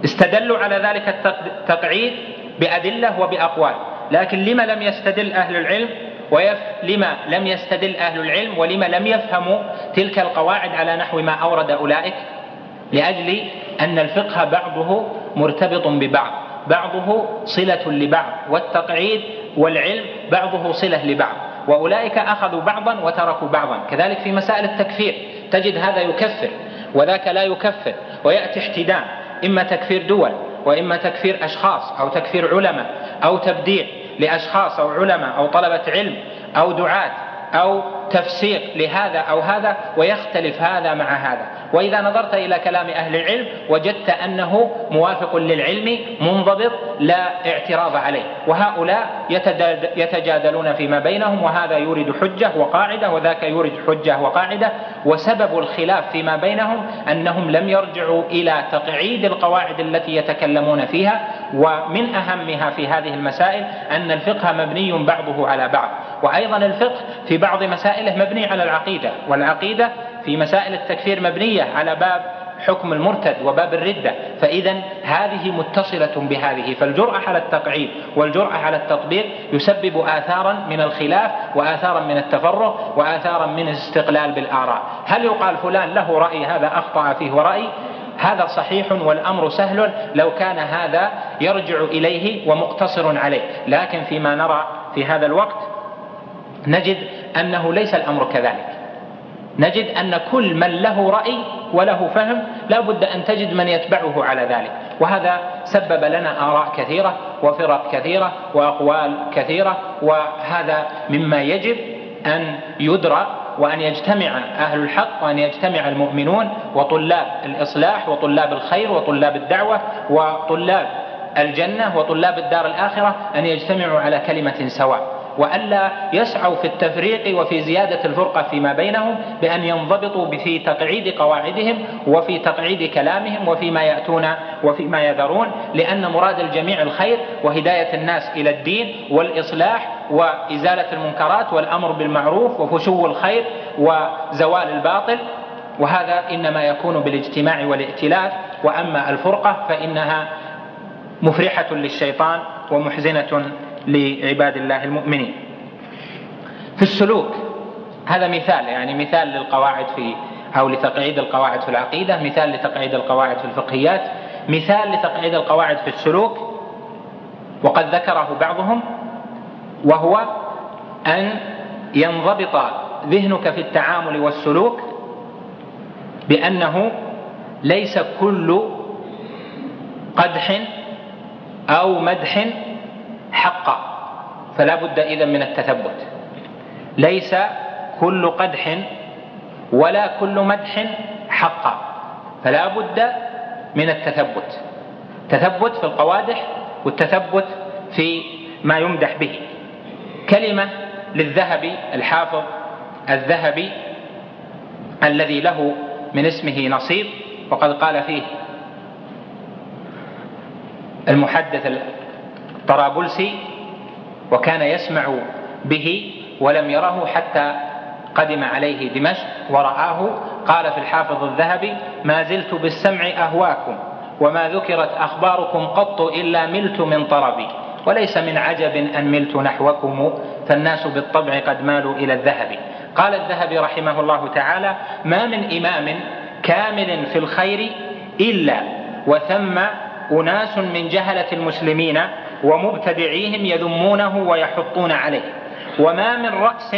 استدلوا على ذلك التقعيد بأدلة وبأقوال. لكن لما لم يستدل أهل العلم؟ ويف لما لم يستدل أهل العلم؟ ولما لم يفهموا تلك القواعد على نحو ما أورد أولئك؟ لأجل أن الفقه بعضه مرتبط ببعض. بعضه صلة لبعض والتقعيد والعلم بعضه صلة لبعض. وأولئك أخذوا بعضا وتركوا بعضا. كذلك في مسائل التكفير تجد هذا يكفر وذاك لا يكفر ويأتي احتدام إما تكفير دول وإما تكفير أشخاص أو تكفير علماء أو تبديع لأشخاص أو علماء أو طلبة علم أو دعاة أو تفسيق لهذا أو هذا ويختلف هذا مع هذا. وإذا نظرت إلى كلام أهل العلم وجدت أنه موافق للعلم منضبط لا اعتراض عليه. وهؤلاء يتجادلون فيما بينهم وهذا يورد حجة وقاعدة وذاك يورد حجة وقاعدة. وسبب الخلاف فيما بينهم أنهم لم يرجعوا إلى تقعيد القواعد التي يتكلمون فيها. ومن أهمها في هذه المسائل أن الفقه مبني بعضه على بعض. وأيضا الفقه في بعض مسائله مبني على العقيدة. والعقيدة في مسائل التكفير مبنية على باب حكم المرتد وباب الردة. فإذا هذه متصلة بهذه. فالجرأة على التقعيد والجرأة على التطبيق يسبب آثارا من الخلاف وآثارا من التفرق وآثارا من الاستقلال بالآراء. هل يقال فلان له رأي هذا أخطأ فيه ورأي؟ هذا صحيح والأمر سهل لو كان هذا يرجع إليه ومقتصر عليه. لكن فيما نرى في هذا الوقت نجد أنه ليس الأمر كذلك. نجد أن كل من له رأي وله فهم لا بد أن تجد من يتبعه على ذلك. وهذا سبب لنا آراء كثيرة وفرق كثيرة وأقوال كثيرة وهذا مما يجب أن يدرى وأن يجتمع أهل الحق وأن يجتمع المؤمنون وطلاب الإصلاح وطلاب الخير وطلاب الدعوة وطلاب الجنة وطلاب الدار الآخرة أن يجتمعوا على كلمة سواء. وألا يسعوا في التفريق وفي زيادة الفرقة فيما بينهم بأن ينضبطوا في تقعيد قواعدهم وفي تقعيد كلامهم وفيما يأتون وفيما يذرون لأن مراد الجميع الخير وهداية الناس إلى الدين والإصلاح وإزالة المنكرات والأمر بالمعروف وفشو الخير وزوال الباطل. وهذا إنما يكون بالاجتماع والائتلاف. وأما الفرقة فإنها مفرحة للشيطان ومحزنة لعباد الله المؤمنين. في السلوك هذا مثال يعني مثال للقواعد في أو لتقعيد القواعد في العقيدة مثال لتقعيد القواعد في الفقهيات مثال لتقعيد القواعد في السلوك وقد ذكره بعضهم وهو أن ينضبط ذهنك في التعامل والسلوك بأنه ليس كل قدح أو مدح حقا فلا بد إذا من التثبت. ليس كل قدح ولا كل مدح حقا فلا بد من التثبت. تثبت في القوادح والتثبت في ما يمدح به. كلمة للذهبي الحافظ الذهبي الذي له من اسمه نصيب وقد قال فيه المحدث الطرابلسي وكان يسمع به ولم يره حتى قدم عليه دمشق ورآه قال في الحافظ الذهبي ما زلت بالسمع أهواكم وما ذكرت أخباركم قط إلا ملت من طربي وليس من عجب أن ملت نحوكم فالناس بالطبع قد مالوا إلى الذهب قال الذهبي رحمه الله تعالى ما من إمام كامل في الخير إلا وثم أناس من جهلة المسلمين ومبتدعيهم يذمونه ويحطون عليه. وما من رأس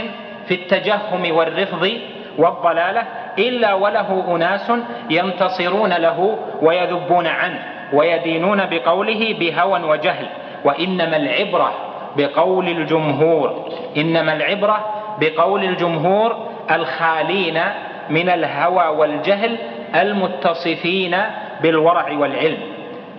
في التجهم والرفض والضلالة إلا وله أناس ينتصرون له ويذبون عنه ويدينون بقوله بهوى وجهل. وإنما العبرة بقول الجمهور إنما العبرة بقول الجمهور الخالين من الهوى والجهل المتصفين بالورع والعلم.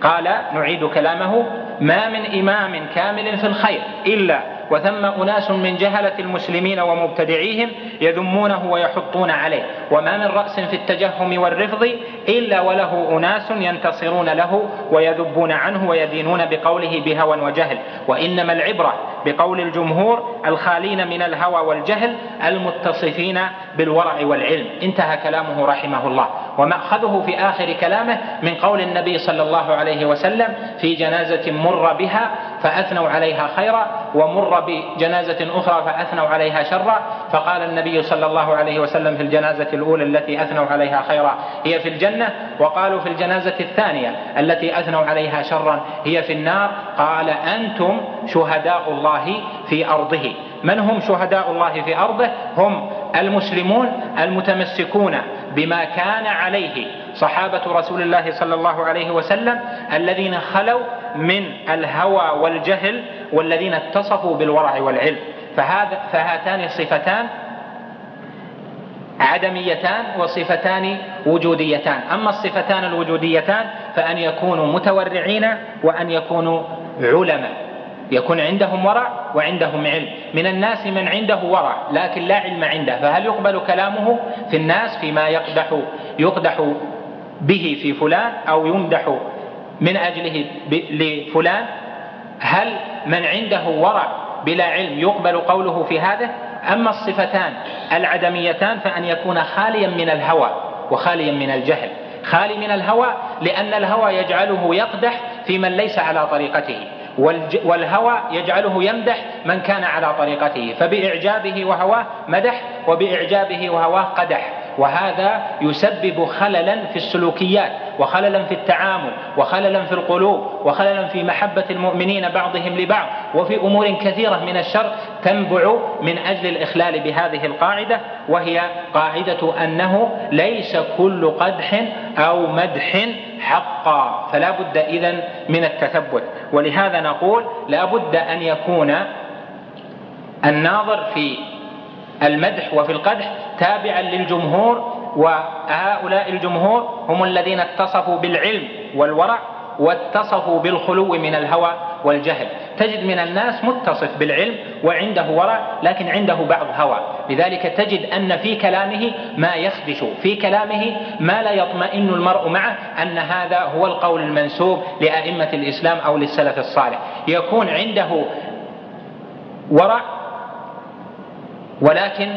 قال نعيد كلامه ما من إمام كامل في الخير إلا وثم أناس من جهلة المسلمين ومبتدعيهم يذمونه ويحطون عليه وما من رأس في التجهم والرفض إلا وله أناس ينتصرون له ويذبون عنه ويدينون بقوله بهوى وجهل وإنما العبرة بقول الجمهور الخالين من الهوى والجهل المتصفين بالورع والعلم. انتهى كلامه رحمه الله. ومأخذه في آخر كلامه من قول النبي صلى الله عليه وسلم في جنازة مر بها فأثنوا عليها خيرا ومر بجنازة أخرى فأثنوا عليها شرا. فقال النبي صلى الله عليه وسلم في الجنازة الأولى التي أثنوا عليها خيرا هي في الجنة وقالوا في الجنازة الثانية التي أثنوا عليها شرا هي في النار. قال أنتم شهداء الله في أرضه. من هم شهداء الله في أرضه؟ هم المسلمون المتمسكون بما كان عليه صحابة رسول الله صلى الله عليه وسلم الذين خلوا من الهوى والجهل والذين اتصفوا بالورع والعلم. فهذا فهاتان الصفتان عدميتان وصفتان وجوديتان. أما الصفتان الوجوديتان فأن يكونوا متورعين وأن يكونوا علماء. يكون عندهم ورع وعندهم علم. من الناس من عنده ورع لكن لا علم عنده. فهل يقبل كلامه في الناس فيما يقدح يقدح به في فلان أو يمدح من أجله لفلان؟ هل من عنده ورع بلا علم يقبل قوله في هذا؟ أما الصفتان العدميتان فأن يكون خاليا من الهوى وخاليا من الجهل. خالي من الهوى لأن الهوى يجعله يقدح في من ليس على طريقته. والهوى يجعله يمدح من كان على طريقته فبإعجابه وهواه مدح وبإعجابه وهواه قدح. وهذا يسبب خللا في السلوكيات وخللا في التعامل وخللا في القلوب وخللا في محبة المؤمنين بعضهم لبعض وفي أمور كثيرة من الشر تنبع من أجل الإخلال بهذه القاعدة وهي قاعدة أنه ليس كل قدح أو مدح حقا فلا بد إذن من التثبت. ولهذا نقول لا بد أن يكون الناظر في المدح وفي القدح تابعا للجمهور وهؤلاء الجمهور هم الذين اتصفوا بالعلم والورع واتصفوا بالخلو من الهوى والجهل. تجد من الناس متصف بالعلم وعنده ورع لكن عنده بعض هوى. لذلك تجد أن في كلامه ما يخدش في كلامه ما لا يطمئن المرء معه أن هذا هو القول المنسوب لأئمة الإسلام أو للسلف الصالح. يكون عنده ورع ولكن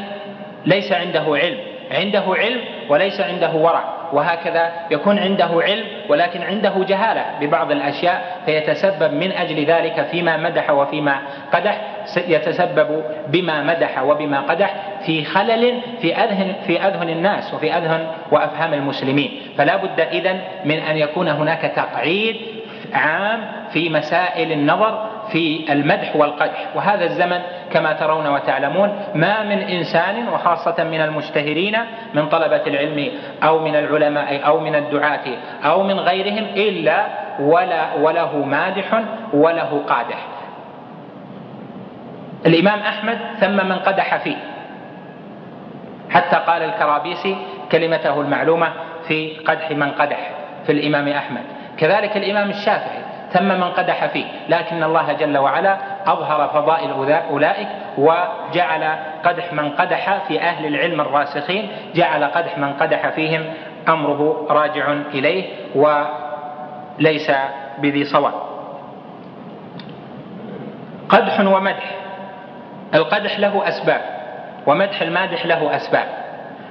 ليس عنده علم. عنده علم وليس عنده ورع. وهكذا يكون عنده علم ولكن عنده جهالة ببعض الأشياء فيتسبب من أجل ذلك فيما مدح وفيما قدح. يتسبب بما مدح وبما قدح في خلل في أذهن في أذهن الناس وفي أذهن وأفهام المسلمين. فلا بد إذن من أن يكون هناك تقعيد عام في مسائل النظر في المدح والقدح. وهذا الزمن كما ترون وتعلمون ما من إنسان وخاصة من المشتهرين من طلبة العلم أو من العلماء أو من الدعاة أو من غيرهم إلا ولا وله مادح وله قادح. الإمام أحمد ثم من قدح فيه. حتى قال الكرابيسي كلمته المعلومة في قدح من قدح في الإمام أحمد. كذلك الإمام الشافعي ثم من قدح فيه لكن الله جل وعلا أظهر فضائل أولئك وجعل قدح من قدح في أهل العلم الراسخين جعل قدح من قدح فيهم أمره راجع إليه وليس بذي صواب. قدح ومدح. القدح له أسباب ومدح المادح له أسباب.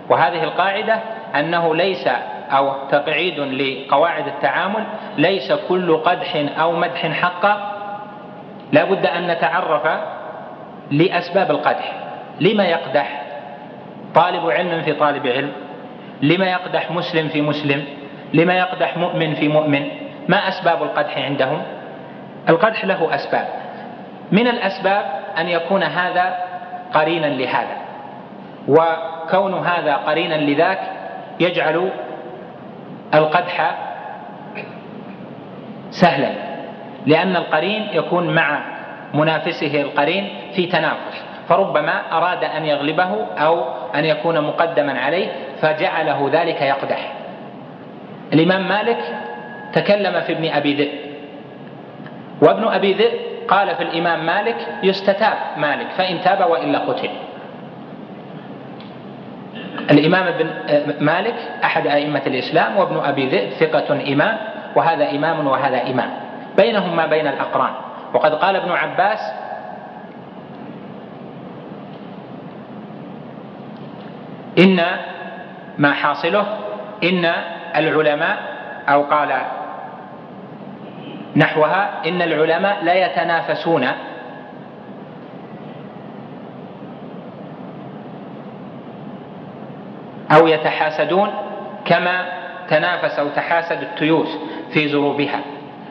وهذه القاعدة أنه ليس أو تقعيد لقواعد التعامل ليس كل قدح أو مدح حقا لا بد أن نتعرف لأسباب القدح. لما يقدح طالب علم في طالب علم؟ لما يقدح مسلم في مسلم؟ لما يقدح مؤمن في مؤمن؟ ما أسباب القدح عندهم؟ القدح له أسباب. من الأسباب أن يكون هذا قرينا لهذا. وكون هذا قرينا لذاك يجعل القدح سهلا لأن القرين يكون مع منافسه القرين في تنافس. فربما أراد أن يغلبه أو أن يكون مقدما عليه فجعله ذلك يقدح. الإمام مالك تكلم في ابن أبي ذئب وابن أبي ذئب قال في الإمام مالك يستتاب مالك فإن تاب وإلا قتل. الإمام ابن مالك أحد أئمة الإسلام وابن أبي ذئب ثقة إمام وهذا إمام وهذا إمام. بينهم ما بين الأقران. وقد قال ابن عباس إن ما حاصله إن العلماء أو قال نحوها إن العلماء لا يتنافسون أو يتحاسدون كما تنافس أو تحاسد التيوس في زروبها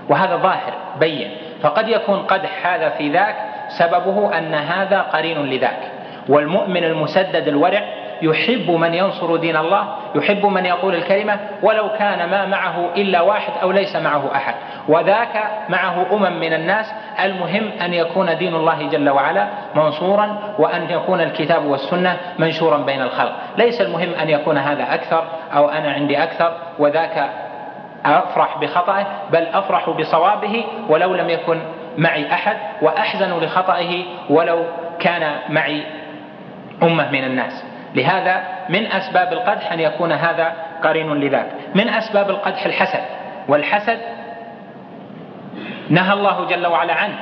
وهذا ظاهر بين. فقد يكون قدح هذا في ذاك سببه أن هذا قرين لذاك. والمؤمن المسدد الورع يحب من ينصر دين الله يحب من يقول الكلمة ولو كان ما معه إلا واحد أو ليس معه أحد. وذاك معه أمم من الناس المهم أن يكون دين الله جل وعلا منصورا وأن يكون الكتاب والسنة منشورا بين الخلق. ليس المهم أن يكون هذا أكثر أو أنا عندي أكثر وذاك أفرح بخطأه بل أفرح بصوابه ولو لم يكن معي أحد وأحزن لخطئه ولو كان معي أمة من الناس. لهذا من أسباب القدح أن يكون هذا قرين لذاك. من أسباب القدح الحسد. والحسد نهى الله جل وعلا عنه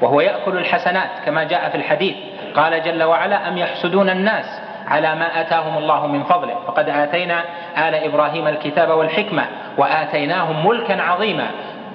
وهو يأكل الحسنات كما جاء في الحديث. قال جل وعلا أم يحسدون الناس على ما آتاهم الله من فضله؟ فقد آتينا آل إبراهيم الكتاب والحكمة وآتيناهم ملكا عظيما.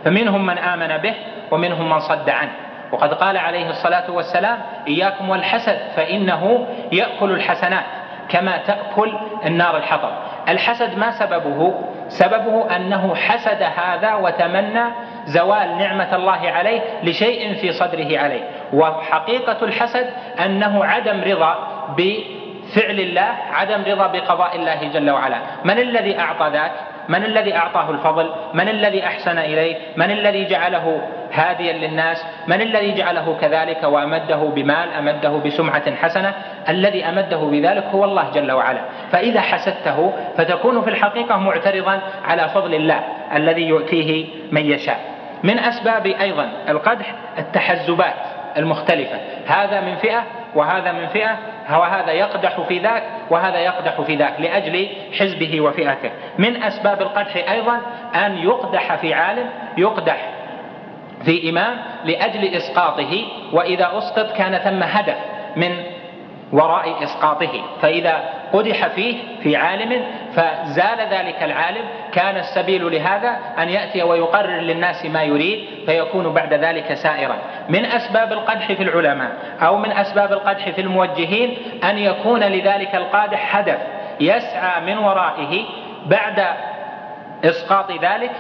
فمنهم من آمن به ومنهم من صد عنه. وقد قال عليه الصلاة والسلام إياكم والحسد فإنه يأكل الحسنات. كما تأكل النار الحطب. الحسد ما سببه؟ سببه أنه حسد هذا وتمنى زوال نعمة الله عليه لشيء في صدره عليه. وحقيقة الحسد أنه عدم رضا بفعل الله عدم رضا بقضاء الله جل وعلا. من الذي أعطى ذاك؟ من الذي أعطاه الفضل؟ من الذي أحسن إليه؟ من الذي جعله هاديا للناس؟ من الذي جعله كذلك وأمده بمال أمده بسمعة حسنة؟ الذي أمده بذلك هو الله جل وعلا. فإذا حسدته فتكون في الحقيقة معترضا على فضل الله الذي يؤتيه من يشاء. من أسباب أيضا القدح التحزبات المختلفة. هذا من فئة وهذا من فئة وهذا يقدح في ذاك وهذا يقدح في ذاك لأجل حزبه وفئته. من أسباب القدح أيضا أن يقدح في عالم يقدح في إمام لأجل إسقاطه وإذا أسقط كان ثم هدف من وراء إسقاطه. فإذا قدح فيه في عالم فزال ذلك العالم. كان السبيل لهذا أن يأتي ويقرر للناس ما يريد فيكون بعد ذلك سائرا. من أسباب القدح في العلماء أو من أسباب القدح في الموجهين أن يكون لذلك القادح هدف يسعى من ورائه بعد إسقاط ذلك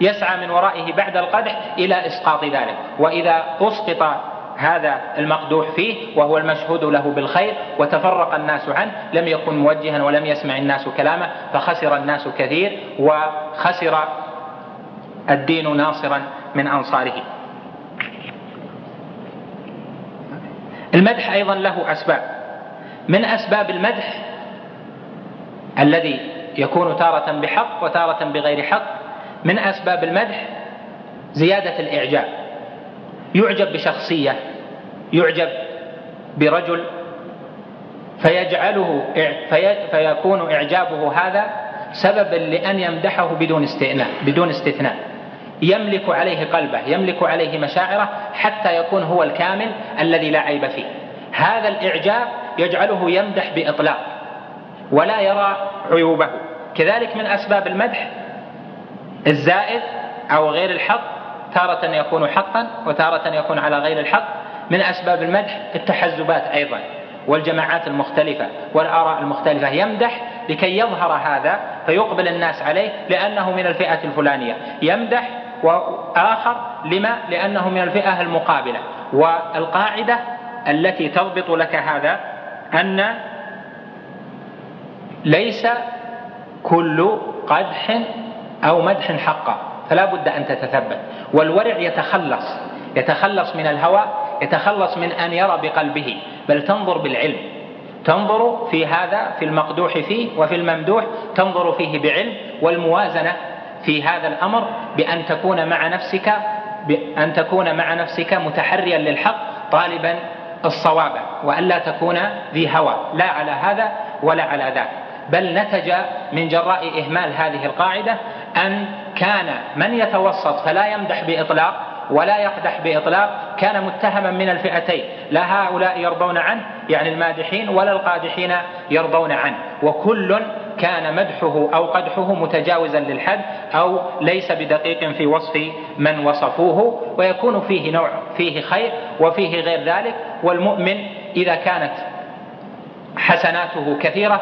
يسعى من ورائه بعد القدح إلى إسقاط ذلك. وإذا أسقط هذا المقدوح فيه وهو المشهود له بالخير وتفرق الناس عنه لم يكن موجها ولم يسمع الناس كلامه فخسر الناس كثير وخسر الدين ناصرا من أنصاره. المدح أيضا له أسباب. من أسباب المدح الذي يكون تارة بحق وتارة بغير حق من أسباب المدح زيادة الإعجاب يعجب بشخصية يعجب برجل فيجعله في فيكون إعجابه هذا سببا لأن يمدحه بدون استئناء بدون استثناء. يملك عليه قلبه يملك عليه مشاعره حتى يكون هو الكامل الذي لا عيب فيه. هذا الإعجاب يجعله يمدح بإطلاق ولا يرى عيوبه. كذلك من أسباب المدح الزائد أو غير الحق تارة يكون حقا وتارة يكون على غير الحق. من أسباب المدح التحزبات أيضا والجماعات المختلفة والآراء المختلفة. يمدح لكي يظهر هذا فيقبل الناس عليه لأنه من الفئة الفلانية. يمدح وآخر لما؟ لأنه من الفئة المقابلة. والقاعدة التي تضبط لك هذا أن ليس كل قدح أو مدح حقا فلا بد أن تتثبت. والورع يتخلص يتخلص من الهوى يتخلص من أن يرى بقلبه بل تنظر بالعلم. تنظر في هذا في المقدوح فيه وفي الممدوح تنظر فيه بعلم والموازنة في هذا الأمر بأن تكون مع نفسك بأن تكون مع نفسك متحريا للحق طالبا الصواب وألا تكون ذي هوى. لا على هذا ولا على ذاك. بل نتج من جراء إهمال هذه القاعدة أن كان من يتوسط فلا يمدح بإطلاق ولا يقدح بإطلاق كان متهما من الفئتين لا هؤلاء يرضون عنه يعني المادحين ولا القادحين يرضون عنه. وكل كان مدحه أو قدحه متجاوزا للحد أو ليس بدقيق في وصف من وصفوه ويكون فيه نوع فيه خير وفيه غير ذلك. والمؤمن إذا كانت حسناته كثيرة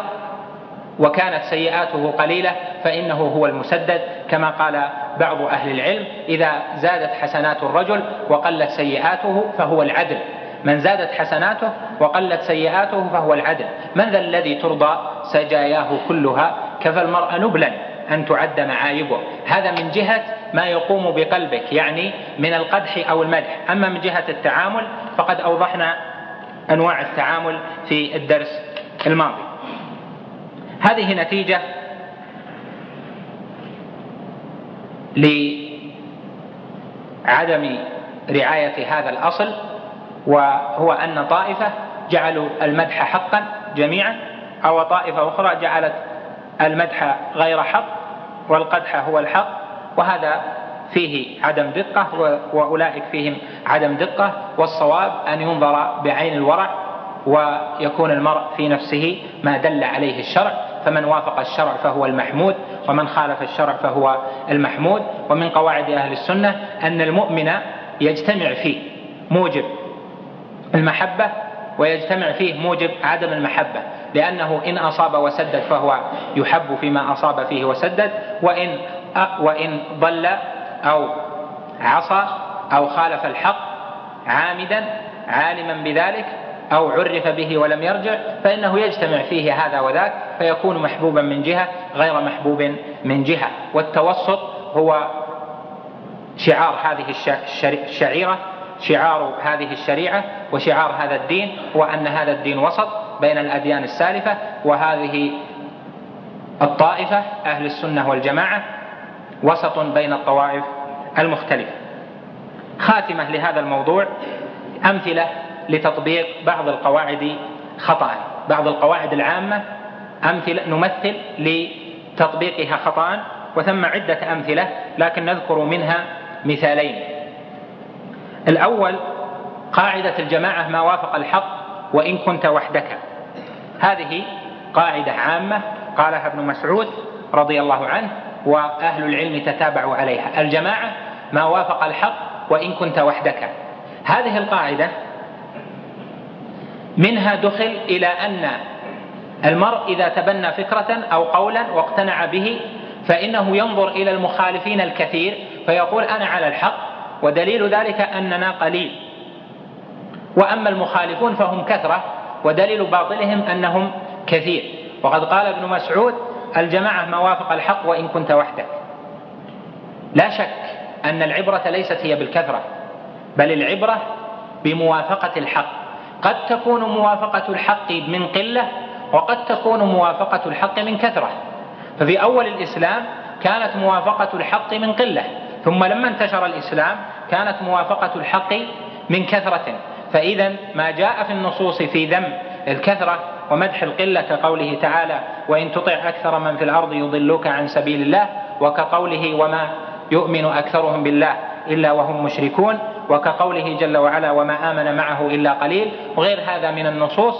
وكانت سيئاته قليلة فإنه هو المسدد كما قال بعض أهل العلم إذا زادت حسنات الرجل وقلت سيئاته فهو العدل. من زادت حسناته وقلت سيئاته فهو العدل. من ذا الذي ترضى سجاياه كلها؟ كفى المرء نبلا أن تعد معايبه. هذا من جهة ما يقوم بقلبك يعني من القدح أو المدح. أما من جهة التعامل فقد أوضحنا أنواع التعامل في الدرس الماضي. هذه نتيجة لعدم رعاية هذا الأصل وهو أن طائفة جعلوا المدح حقا جميعا أو طائفة أخرى جعلت المدح غير حق والقدح هو الحق وهذا فيه عدم دقة وأولئك فيهم عدم دقة والصواب أن ينظر بعين الورع ويكون المرء في نفسه ما دل عليه الشرع. فمن وافق الشرع فهو المحمود ومن خالف الشرع فهو المحمود. ومن قواعد أهل السنة أن المؤمن يجتمع فيه موجب المحبة ويجتمع فيه موجب عدم المحبة لأنه إن أصاب وسدد فهو يحب فيما أصاب فيه وسدد وإن وإن ضل أو عصى أو خالف الحق عامدا عالما بذلك أو عرف به ولم يرجع فإنه يجتمع فيه هذا وذاك فيكون محبوبا من جهة غير محبوب من جهة. والتوسط هو شعار هذه الشعيرة شعار هذه الشريعة وشعار هذا الدين هو أن هذا الدين وسط بين الأديان السالفة وهذه الطائفة أهل السنة والجماعة وسط بين الطوائف المختلفة. خاتمة لهذا الموضوع أمثلة لتطبيق بعض القواعد خطأ. بعض القواعد العامة أمثلة نمثل لتطبيقها خطأ وثم عدة أمثلة لكن نذكر منها مثالين. الأول قاعدة الجماعة ما وافق الحق وإن كنت وحدك. هذه قاعدة عامة قالها ابن مسعود رضي الله عنه وأهل العلم تتابعوا عليها. الجماعة ما وافق الحق وإن كنت وحدك. هذه القاعدة منها دخل إلى أن المرء إذا تبنى فكرة أو قولا واقتنع به فإنه ينظر إلى المخالفين الكثير فيقول أنا على الحق ودليل ذلك أننا قليل. وأما المخالفون فهم كثرة ودليل باطلهم أنهم كثير. وقد قال ابن مسعود الجماعة ما وافق الحق وإن كنت وحدك. لا شك أن العبرة ليست هي بالكثرة بل العبرة بموافقة الحق. قد تكون موافقة الحق من قلة وقد تكون موافقة الحق من كثرة. ففي أول الإسلام كانت موافقة الحق من قلة ثم لما انتشر الإسلام كانت موافقة الحق من كثرة. فإذا ما جاء في النصوص في ذم الكثرة ومدح القلة كقوله تعالى وإن تطع أكثر من في الأرض يضلوك عن سبيل الله وكقوله وما يؤمن أكثرهم بالله إلا وهم مشركون وكقوله جل وعلا وما آمن معه إلا قليل وغير هذا من النصوص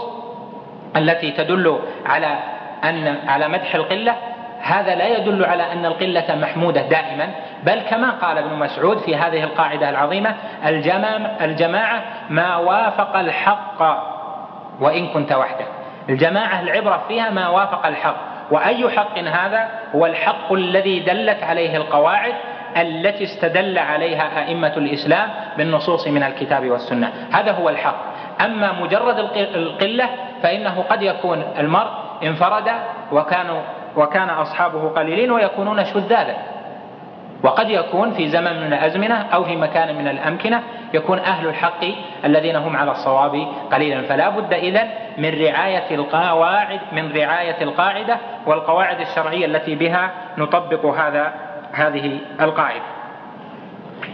التي تدل على أن على مدح القلة هذا لا يدل على أن القلة محمودة دائما بل كما قال ابن مسعود في هذه القاعدة العظيمة الجماعة ما وافق الحق وإن كنت وحدك. الجماعة العبرة فيها ما وافق الحق وأي حق هذا هو الحق الذي دلت عليه القواعد التي استدل عليها أئمة الإسلام بالنصوص من الكتاب والسنة. هذا هو الحق. أما مجرد القلة فإنه قد يكون المرء انفرد وكانوا وكان أصحابه قليلين ويكونون شذاذا. وقد يكون في زمن من الأزمنة أو في مكان من الأمكنة يكون أهل الحق الذين هم على الصواب قليلا. فلا بد إذن من رعاية القواعد من رعاية القاعدة والقواعد الشرعية التي بها نطبق هذا هذه القاعدة.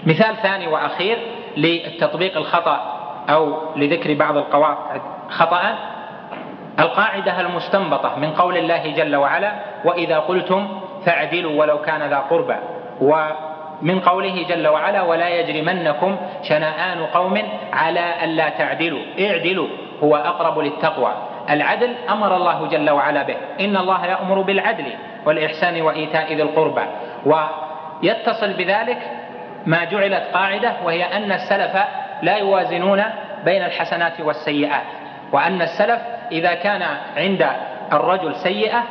مثال ثاني وأخير للتطبيق الخطأ أو لذكر بعض القواعد. خطأ القاعدة المستنبطة من قول الله جل وعلا وإذا قلتم فاعدلوا ولو كان ذا قربى ومن قوله جل وعلا ولا يجرمنكم شنآن قوم على ألا تعدلوا اعدلوا هو أقرب للتقوى. العدل أمر الله جل وعلا به. إن الله يأمر بالعدل والإحسان وإيتاء ذي القربى. ويتصل بذلك ما جعلت قاعدة وهي أن السلف لا يوازنون بين الحسنات والسيئات وأن السلف إذا كان عند الرجل سيئة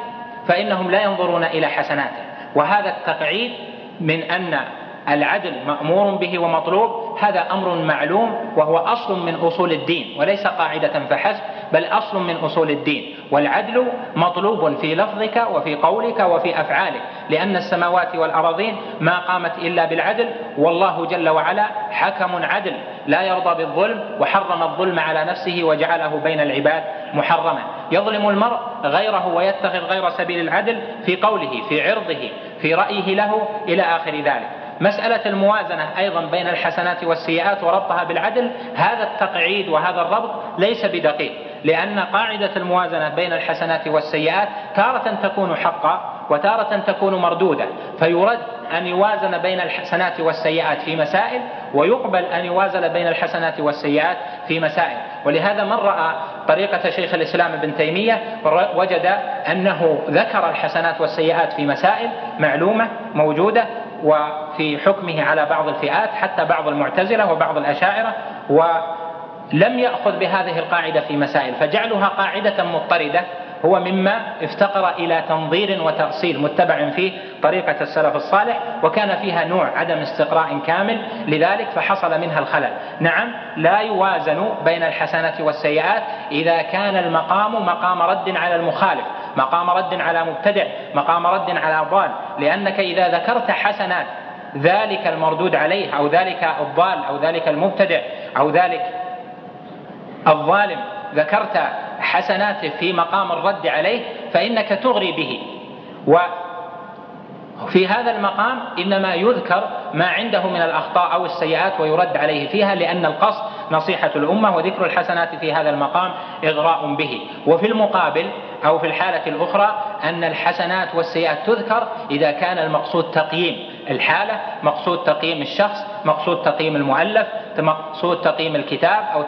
فإنهم لا ينظرون إلى حسناته. وهذا التقعيد من أن العدل مأمور به ومطلوب هذا أمر معلوم وهو أصل من أصول الدين وليس قاعدة فحسب. بل أصل من أصول الدين والعدل مطلوب في لفظك وفي قولك وفي أفعالك لأن السماوات والأراضين ما قامت إلا بالعدل والله جل وعلا حكم عدل لا يرضى بالظلم وحرم الظلم على نفسه وجعله بين العباد محرما. يظلم المرء غيره ويتخذ غير سبيل العدل في قوله في عرضه في رأيه له إلى آخر ذلك. مسألة الموازنة أيضا بين الحسنات والسيئات وربطها بالعدل هذا التقعيد وهذا الربط ليس بدقيق. لأن قاعدة الموازنة بين الحسنات والسيئات تارة تكون حقا وتارة تكون مردودة فيرد أن يوازن بين الحسنات والسيئات في مسائل ويقبل أن يوازن بين الحسنات والسيئات في مسائل. ولهذا من رأى طريقة شيخ الإسلام ابن تيمية وجد أنه ذكر الحسنات والسيئات في مسائل معلومة موجودة وفي حكمه على بعض الفئات حتى بعض المعتزلة وبعض الأشاعرة ولم يأخذ بهذه القاعدة في مسائل فجعلها قاعدة مضطردة هو مما افتقر إلى تنظير وتأصيل متبع فيه طريقة السلف الصالح وكان فيها نوع عدم استقراء كامل لذلك فحصل منها الخلل. نعم لا يوازن بين الحسنات والسيئات إذا كان المقام مقام رد على المخالف مقام رد على مبتدع مقام رد على ضال لأنك إذا ذكرت حسنات ذلك المردود عليه أو ذلك الضال أو ذلك المبتدع أو ذلك الظالم ذكرت حسناته في مقام الرد عليه فإنك تغري به. وفي هذا المقام إنما يذكر ما عنده من الأخطاء أو السيئات ويرد عليه فيها لأن القصد نصيحة الأمة وذكر الحسنات في هذا المقام إغراء به. وفي المقابل أو في الحالة الأخرى أن الحسنات والسيئات تذكر إذا كان المقصود تقييم الحالة مقصود تقييم الشخص مقصود تقييم المؤلف مقصود تقييم الكتاب أو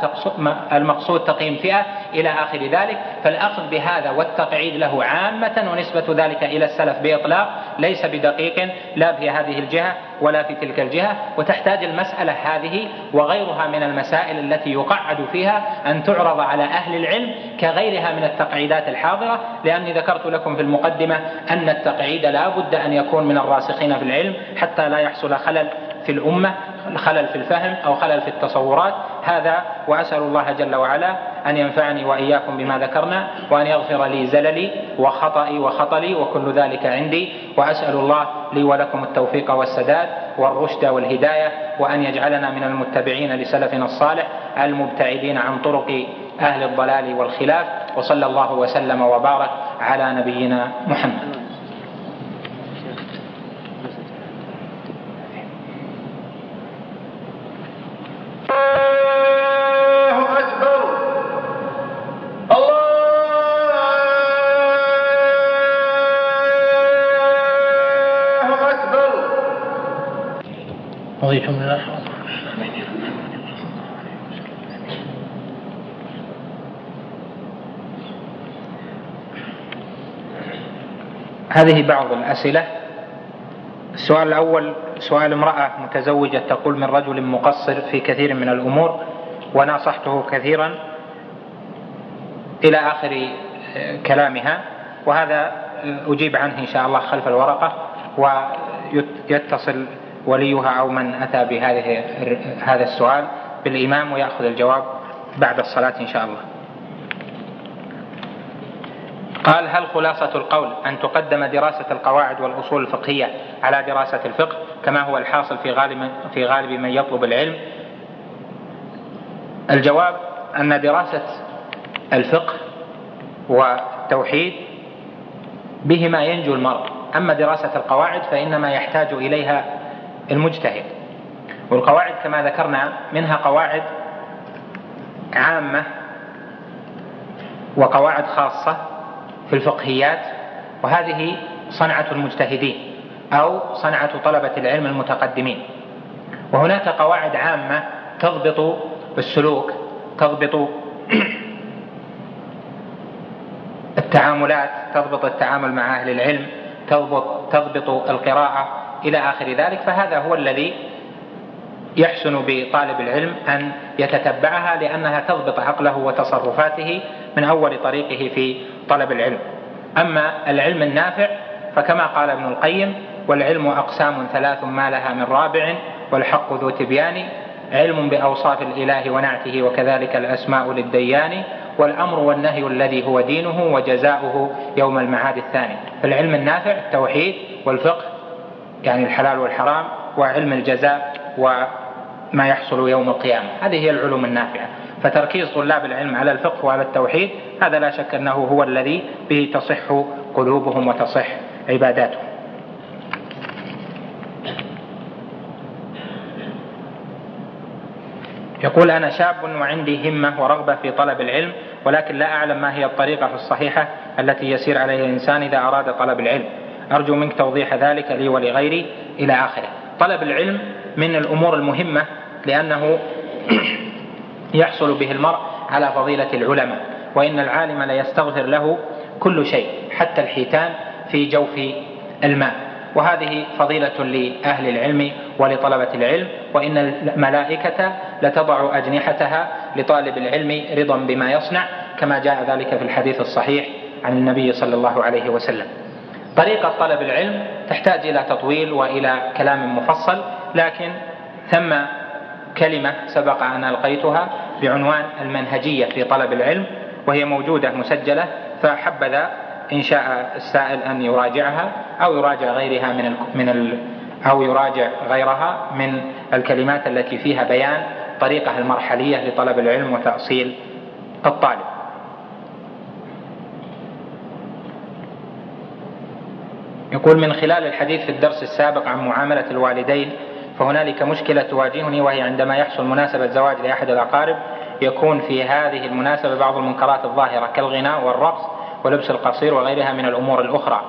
المقصود تقييم فئة إلى آخر ذلك فالأخذ بهذا والتقعيد له عامة ونسبة ذلك إلى السلف بإطلاق ليس بدقيق لا في هذه الجهة ولا في تلك الجهة وتحتاج المسألة هذه وغيرها من المسائل التي يقعد فيها أن تعرض على أهل العلم كغيرها من التقعيدات الحاضرة لأني ذكرت لكم في المقدمة أن التقعيد لا بد أن يكون من الراسخين في العلم حتى لا يحصل خلل في الأمة خلل في الفهم أو خلل في التصورات. هذا وأسأل الله جل وعلا أن ينفعني وإياكم بما ذكرنا وأن يغفر لي زللي وخطئي وخطلي وكل ذلك عندي. وأسأل الله لي ولكم التوفيق والسداد والرشد والهداية وأن يجعلنا من المتبعين لسلفنا الصالح المبتعدين عن طرق أهل الضلال والخلاف. وصلى الله وسلم وبارك على نبينا محمد. هذه بعض الأسئلة. السؤال الأول سؤال امرأة متزوجة تقول من رجل مقصر في كثير من الأمور وناصحته كثيرا إلى آخر كلامها وهذا أجيب عنه إن شاء الله خلف الورقة ويتصل وليها أو من أتى بهذه هذا السؤال بالإمام ويأخذ الجواب بعد الصلاة إن شاء الله. قال هل خلاصة القول أن تقدم دراسة القواعد والأصول الفقهية على دراسة الفقه كما هو الحاصل في غالب في غالب من يطلب العلم؟ الجواب أن دراسة الفقه والتوحيد بهما ينجو المرء، أما دراسة القواعد فإنما يحتاج إليها المجتهد والقواعد كما ذكرنا منها قواعد عامة وقواعد خاصة في الفقهيات وهذه صنعة المجتهدين أو صنعة طلبة العلم المتقدمين. وهناك قواعد عامة تضبط السلوك تضبط التعاملات تضبط التعامل مع أهل العلم تضبط تضبط القراءة إلى آخر ذلك فهذا هو الذي يحسن بطالب العلم أن يتتبعها لأنها تضبط عقله وتصرفاته من أول طريقه في طلب العلم. أما العلم النافع فكما قال ابن القيم والعلم أقسام ثلاث ما لها من رابع والحق ذو تبيان علم بأوصاف الإله ونعته وكذلك الأسماء للديان والأمر والنهي الذي هو دينه وجزاؤه يوم المعاد الثاني. فالعلم النافع التوحيد والفقه يعني الحلال والحرام وعلم الجزاء وما يحصل يوم القيامة. هذه هي العلوم النافعة. فتركيز طلاب العلم على الفقه وعلى التوحيد هذا لا شك أنه هو الذي به تصح قلوبهم وتصح عباداتهم. يقول أنا شاب وعندي همة ورغبة في طلب العلم ولكن لا أعلم ما هي الطريقة الصحيحة التي يسير عليها الإنسان إذا أراد طلب العلم. أرجو منك توضيح ذلك لي ولغيري إلى آخره. طلب العلم من الأمور المهمة لأنه يحصل به المرء على فضيلة العلماء وإن العالم ليستغفر له كل شيء حتى الحيتان في جوف الماء. وهذه فضيلة لأهل العلم ولطلبة العلم وإن الملائكة لتضع أجنحتها لطالب العلم رضا بما يصنع كما جاء ذلك في الحديث الصحيح عن النبي صلى الله عليه وسلم. طريقة طلب العلم تحتاج إلى تطويل وإلى كلام مفصل لكن ثم كلمة سبق أن ألقيتها بعنوان المنهجية في طلب العلم وهي موجودة مسجلة فحبذا إن شاء السائل أن يراجعها أو يراجع غيرها من من أو يراجع غيرها من الكلمات التي فيها بيان طريقة المرحلية لطلب العلم وتأصيل الطالب. يقول من خلال الحديث في الدرس السابق عن معاملة الوالدين فهنالك مشكلة تواجهني وهي عندما يحصل مناسبة زواج لأحد الأقارب يكون في هذه المناسبة بعض المنكرات الظاهرة كالغناء والرقص ولبس القصير وغيرها من الأمور الأخرى.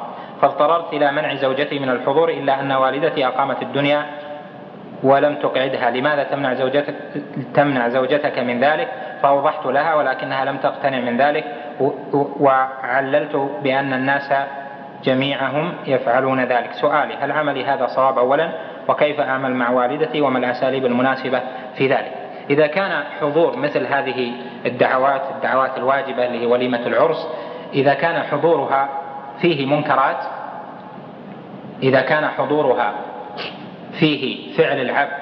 فاضطررت إلى منع زوجتي من الحضور إلا أن والدتي أقامت الدنيا ولم تقعدها. لماذا تمنع زوجتك تمنع زوجتك من ذلك؟ فأوضحت لها ولكنها لم تقتنع من ذلك وعللت بأن الناس جميعهم يفعلون ذلك. سؤالي هل عملي هذا صواب أولا؟ وكيف أعمل مع والدتي؟ وما الأساليب المناسبة في ذلك؟ إذا كان حضور مثل هذه الدعوات الدعوات الواجبة اللي هي وليمة العرس إذا كان حضورها فيه منكرات إذا كان حضورها فيه فعل العبد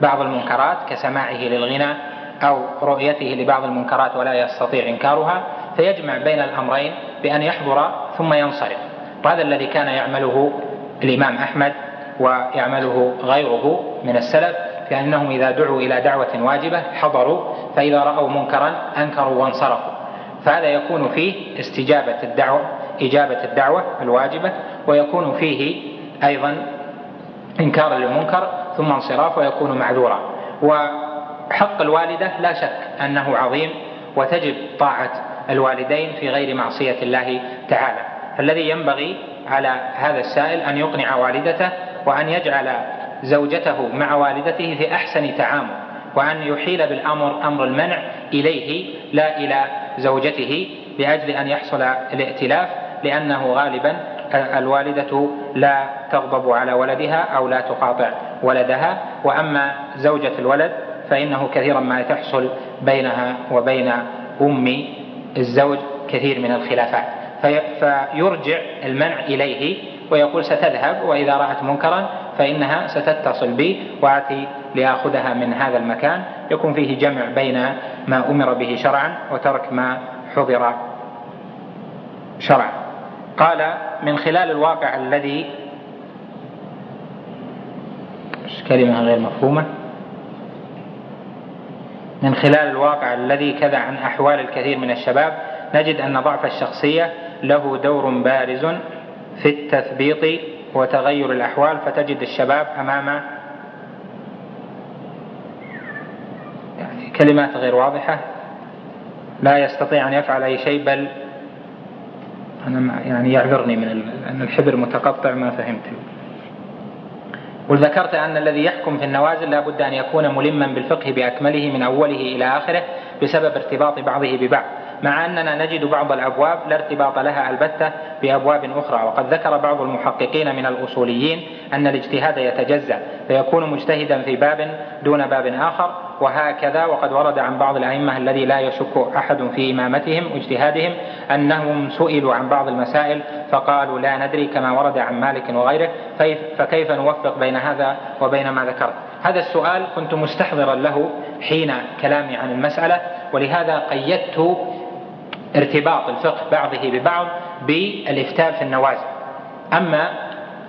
بعض المنكرات كسماعه للغنى أو رؤيته لبعض المنكرات ولا يستطيع إنكارها فيجمع بين الأمرين بأن يحضر ثم ينصرف. وهذا الذي كان يعمله الإمام أحمد ويعمله غيره من السلف كأنهم إذا دعوا إلى دعوة واجبة حضروا فإذا رأوا منكرا أنكروا وانصرفوا. فهذا يكون فيه استجابة الدعوة إجابة الدعوة الواجبة ويكون فيه أيضا إنكارا للمنكر ثم انصراف ويكون معذورا. وحق الوالدة لا شك أنه عظيم وتجب طاعة الوالدين في غير معصية الله تعالى. فالذي ينبغي على هذا السائل أن يقنع والدته وأن يجعل زوجته مع والدته في أحسن تعامل وأن يحيل بالأمر أمر المنع إليه لا إلى زوجته لأجل أن يحصل الائتلاف لأنه غالبا الوالدة لا تغضب على ولدها أو لا تقاطع ولدها وأما زوجة الولد فإنه كثيرا ما تحصل بينها وبين أم الزوج كثير من الخلافات. فيرجع المنع إليه ويقول ستذهب وإذا رأت منكرا فإنها ستتصل بي وآتي لآخذها من هذا المكان. يكون فيه جمع بين ما أمر به شرعا وترك ما حضر شرعا. قال من خلال الواقع الذي كلمة غير مفهومة. من خلال الواقع الذي كذا عن أحوال الكثير من الشباب نجد أن ضعف الشخصية له دور بارز في التثبيط وتغير الأحوال فتجد الشباب أمام يعني كلمات غير واضحة لا يستطيع أن يفعل أي شيء بل أنا يعني يعذرني من أن الحبر متقطع ما فهمت. وذكرت أن الذي يحكم في النوازل لا بد أن يكون ملما بالفقه بأكمله من أوله إلى آخره بسبب ارتباط بعضه ببعض مع أننا نجد بعض الأبواب لا ارتباط لها البتة بأبواب أخرى وقد ذكر بعض المحققين من الأصوليين أن الاجتهاد يتجزأ فيكون مجتهدا في باب دون باب آخر وهكذا وقد ورد عن بعض الأئمة الذي لا يشك أحد في إمامتهم واجتهادهم أنهم سئلوا عن بعض المسائل فقالوا لا ندري كما ورد عن مالك وغيره فكيف نوفق بين هذا وبين ما ذكرت؟ هذا السؤال كنت مستحضرا له حين كلامي عن المسألة ولهذا قيدت ارتباط الفقه بعضه ببعض بالإفتاء في النوازل. أما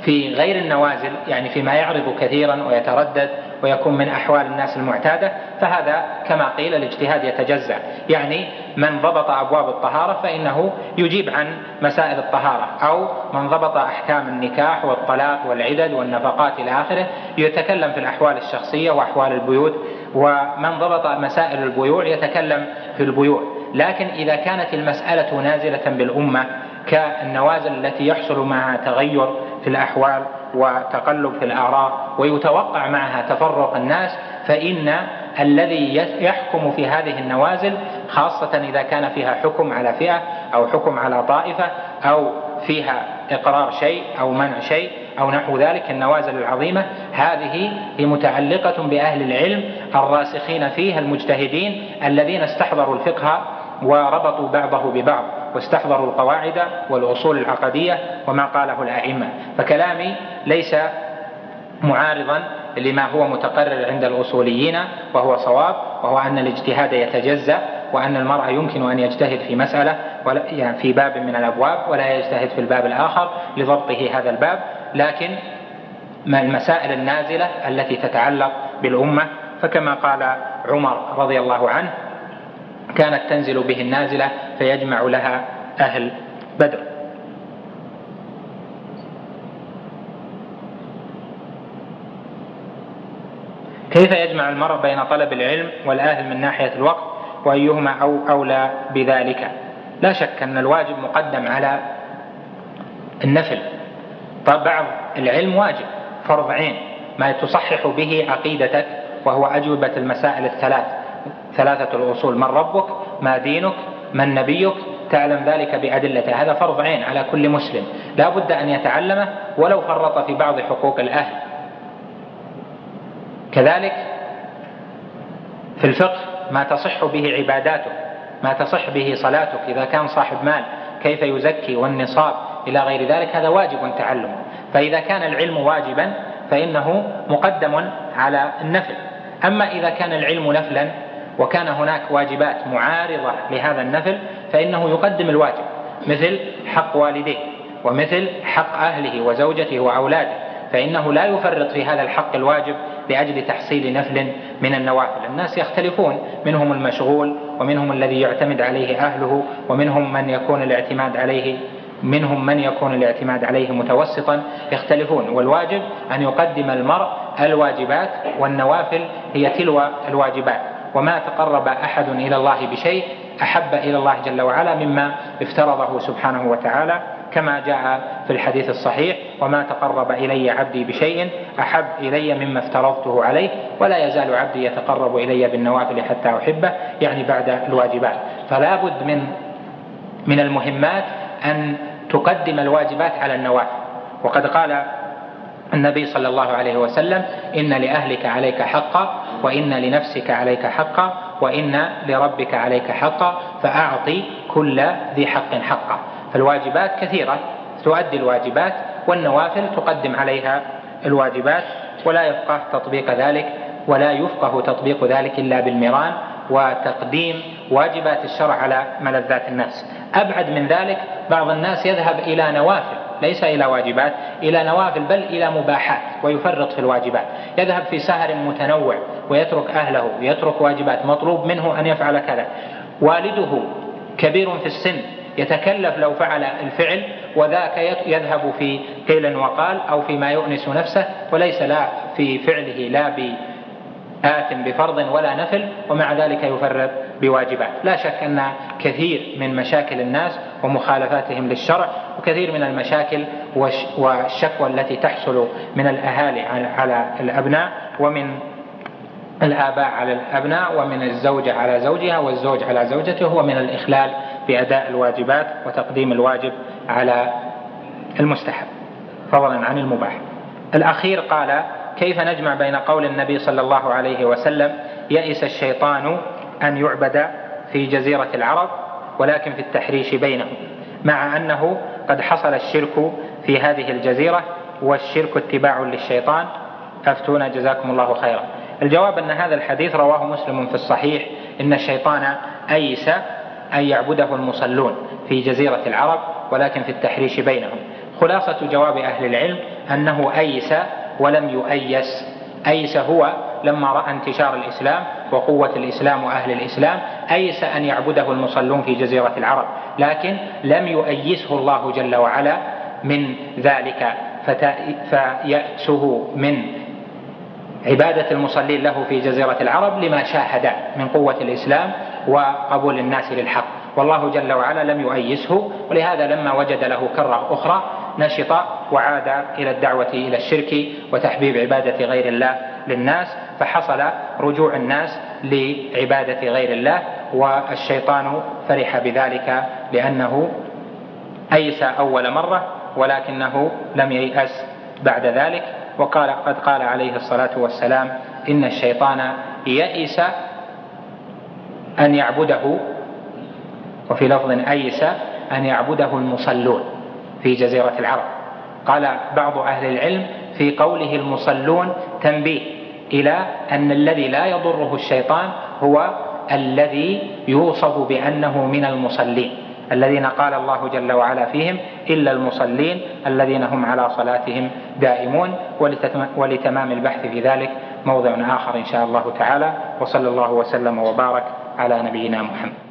في غير النوازل يعني فيما يعرض كثيرا ويتردد ويكون من أحوال الناس المعتادة فهذا كما قيل الاجتهاد يتجزأ. يعني من ضبط أبواب الطهارة فإنه يجيب عن مسائل الطهارة أو من ضبط أحكام النكاح والطلاق والعدد والنفقات إلى آخره يتكلم في الأحوال الشخصية وأحوال البيوت ومن ضبط مسائل البيوع يتكلم في البيوع. لكن إذا كانت المسألة نازلة بالأمة كالنوازل التي يحصل معها تغير في الأحوال وتقلب في الآراء ويتوقع معها تفرق الناس فإن الذي يحكم في هذه النوازل خاصة إذا كان فيها حكم على فئة أو حكم على طائفة أو فيها إقرار شيء أو منع شيء أو نحو ذلك النوازل العظيمة هذه هي متعلقة بأهل العلم الراسخين فيها المجتهدين الذين استحضروا الفقه وربطوا بعضه ببعض واستحضروا القواعد والأصول العقدية وما قاله الأئمة. فكلامي ليس معارضا لما هو متقرر عند الأصوليين وهو صواب وهو أن الاجتهاد يتجزأ وأن المرء يمكن أن يجتهد في مسألة يعني في باب من الأبواب ولا يجتهد في الباب الآخر لضبطه هذا الباب. لكن المسائل النازلة التي تتعلق بالأمة فكما قال عمر رضي الله عنه كانت تنزل به النازلة فيجمع لها أهل بدر. كيف يجمع المرء بين طلب العلم والأهل من ناحية الوقت؟ وأيهما أو أولى بذلك؟ لا شك أن الواجب مقدم على النفل. طب بعض العلم واجب فرض عين ما تصحح به عقيدتك وهو أجوبة المسائل الثلاث. ثلاثة الأصول من ربك ما دينك من نبيك تعلم ذلك بأدلته. هذا فرض عين على كل مسلم. لا بد أن يتعلمه ولو فرط في بعض حقوق الأهل. كذلك في الفقه ما تصح به عباداتك ما تصح به صلاتك إذا كان صاحب مال كيف يزكي والنصاب إلى غير ذلك هذا واجب تعلمه. فإذا كان العلم واجبا فإنه مقدم على النفل. أما إذا كان العلم نفلا وكان هناك واجبات معارضة لهذا النفل فإنه يقدم الواجب مثل حق والديه ومثل حق أهله وزوجته وأولاده فإنه لا يفرط في هذا الحق الواجب لأجل تحصيل نفل من النوافل. الناس يختلفون منهم المشغول ومنهم الذي يعتمد عليه أهله ومنهم من يكون الاعتماد عليه منهم من يكون الاعتماد عليه متوسطا يختلفون. والواجب أن يقدم المرء الواجبات والنوافل هي تلو الواجبات. وما تقرب أحد إلى الله بشيء أحب إلى الله جل وعلا مما افترضه سبحانه وتعالى كما جاء في الحديث الصحيح وما تقرب إلي عبدي بشيء أحب إلي مما افترضته عليه ولا يزال عبدي يتقرب إلي بالنوافل حتى أحبه يعني بعد الواجبات. فلا بد من من المهمات أن تقدم الواجبات على النوافل. وقد قال النبي صلى الله عليه وسلم إن لأهلك عليك حقا وإن لنفسك عليك حقا وإن لربك عليك حقا فأعطي كل ذي حق حقا فالواجبات كثيرة تؤدي الواجبات والنوافل تقدم عليها الواجبات ولا يفقه تطبيق ذلك ولا يفقه تطبيق ذلك إلا بالمران وتقديم واجبات الشرع على ملذات الناس أبعد من ذلك بعض الناس يذهب إلى نوافل ليس إلى واجبات إلى نوافل بل إلى مباحات ويفرط في الواجبات. يذهب في سهر متنوع ويترك أهله ويترك واجبات مطلوب منه أن يفعل كذا. والده كبير في السن يتكلف لو فعل الفعل وذاك يذهب في قيل وقال أو فيما يؤنس نفسه وليس لا في فعله لا آت بفرض ولا نفل ومع ذلك يفرط بواجبات. لا شك أن كثير من مشاكل الناس ومخالفاتهم للشرع وكثير من المشاكل والشكوى التي تحصل من الأهالي على الأبناء ومن الآباء على الأبناء ومن الزوجة على زوجها والزوج على زوجته هو من الإخلال بأداء الواجبات وتقديم الواجب على المستحب. فضلا عن المباح. الأخير قال كيف نجمع بين قول النبي صلى الله عليه وسلم يئس الشيطان أن يعبد في جزيرة العرب ولكن في التحريش بينهم مع أنه قد حصل الشرك في هذه الجزيرة والشرك اتباع للشيطان. أفتونا جزاكم الله خيرا. الجواب أن هذا الحديث رواه مسلم في الصحيح إن الشيطان أيس أن يعبده المصلون في جزيرة العرب ولكن في التحريش بينهم. خلاصة جواب أهل العلم أنه أيس ولم يؤيس. أيس هو لما رأى انتشار الإسلام وقوة الإسلام وأهل الإسلام أيس أن يعبده المصلون في جزيرة العرب. لكن لم يؤيسه الله جل وعلا من ذلك فيأسه من عبادة المصلين له في جزيرة العرب لما شاهد من قوة الإسلام وقبول الناس للحق. والله جل وعلا لم يؤيسه ولهذا لما وجد له كرة أخرى نشط وعاد إلى الدعوة إلى الشرك وتحبيب عبادة غير الله للناس. فحصل رجوع الناس لعبادة غير الله والشيطان فرح بذلك لأنه أيس أول مرة ولكنه لم ييأس بعد ذلك. وقال قد قال عليه الصلاة والسلام إن الشيطان يئس أن يعبده وفي لفظ أيس أن يعبده المصلون في جزيرة العرب. قال بعض أهل العلم في قوله المصلون تنبيه إلى أن الذي لا يضره الشيطان هو الذي يوصف بأنه من المصلين الذين قال الله جل وعلا فيهم إلا المصلين الذين هم على صلاتهم دائمون ولتمام البحث في ذلك موضع آخر إن شاء الله تعالى وصلى الله وسلم وبارك على نبينا محمد.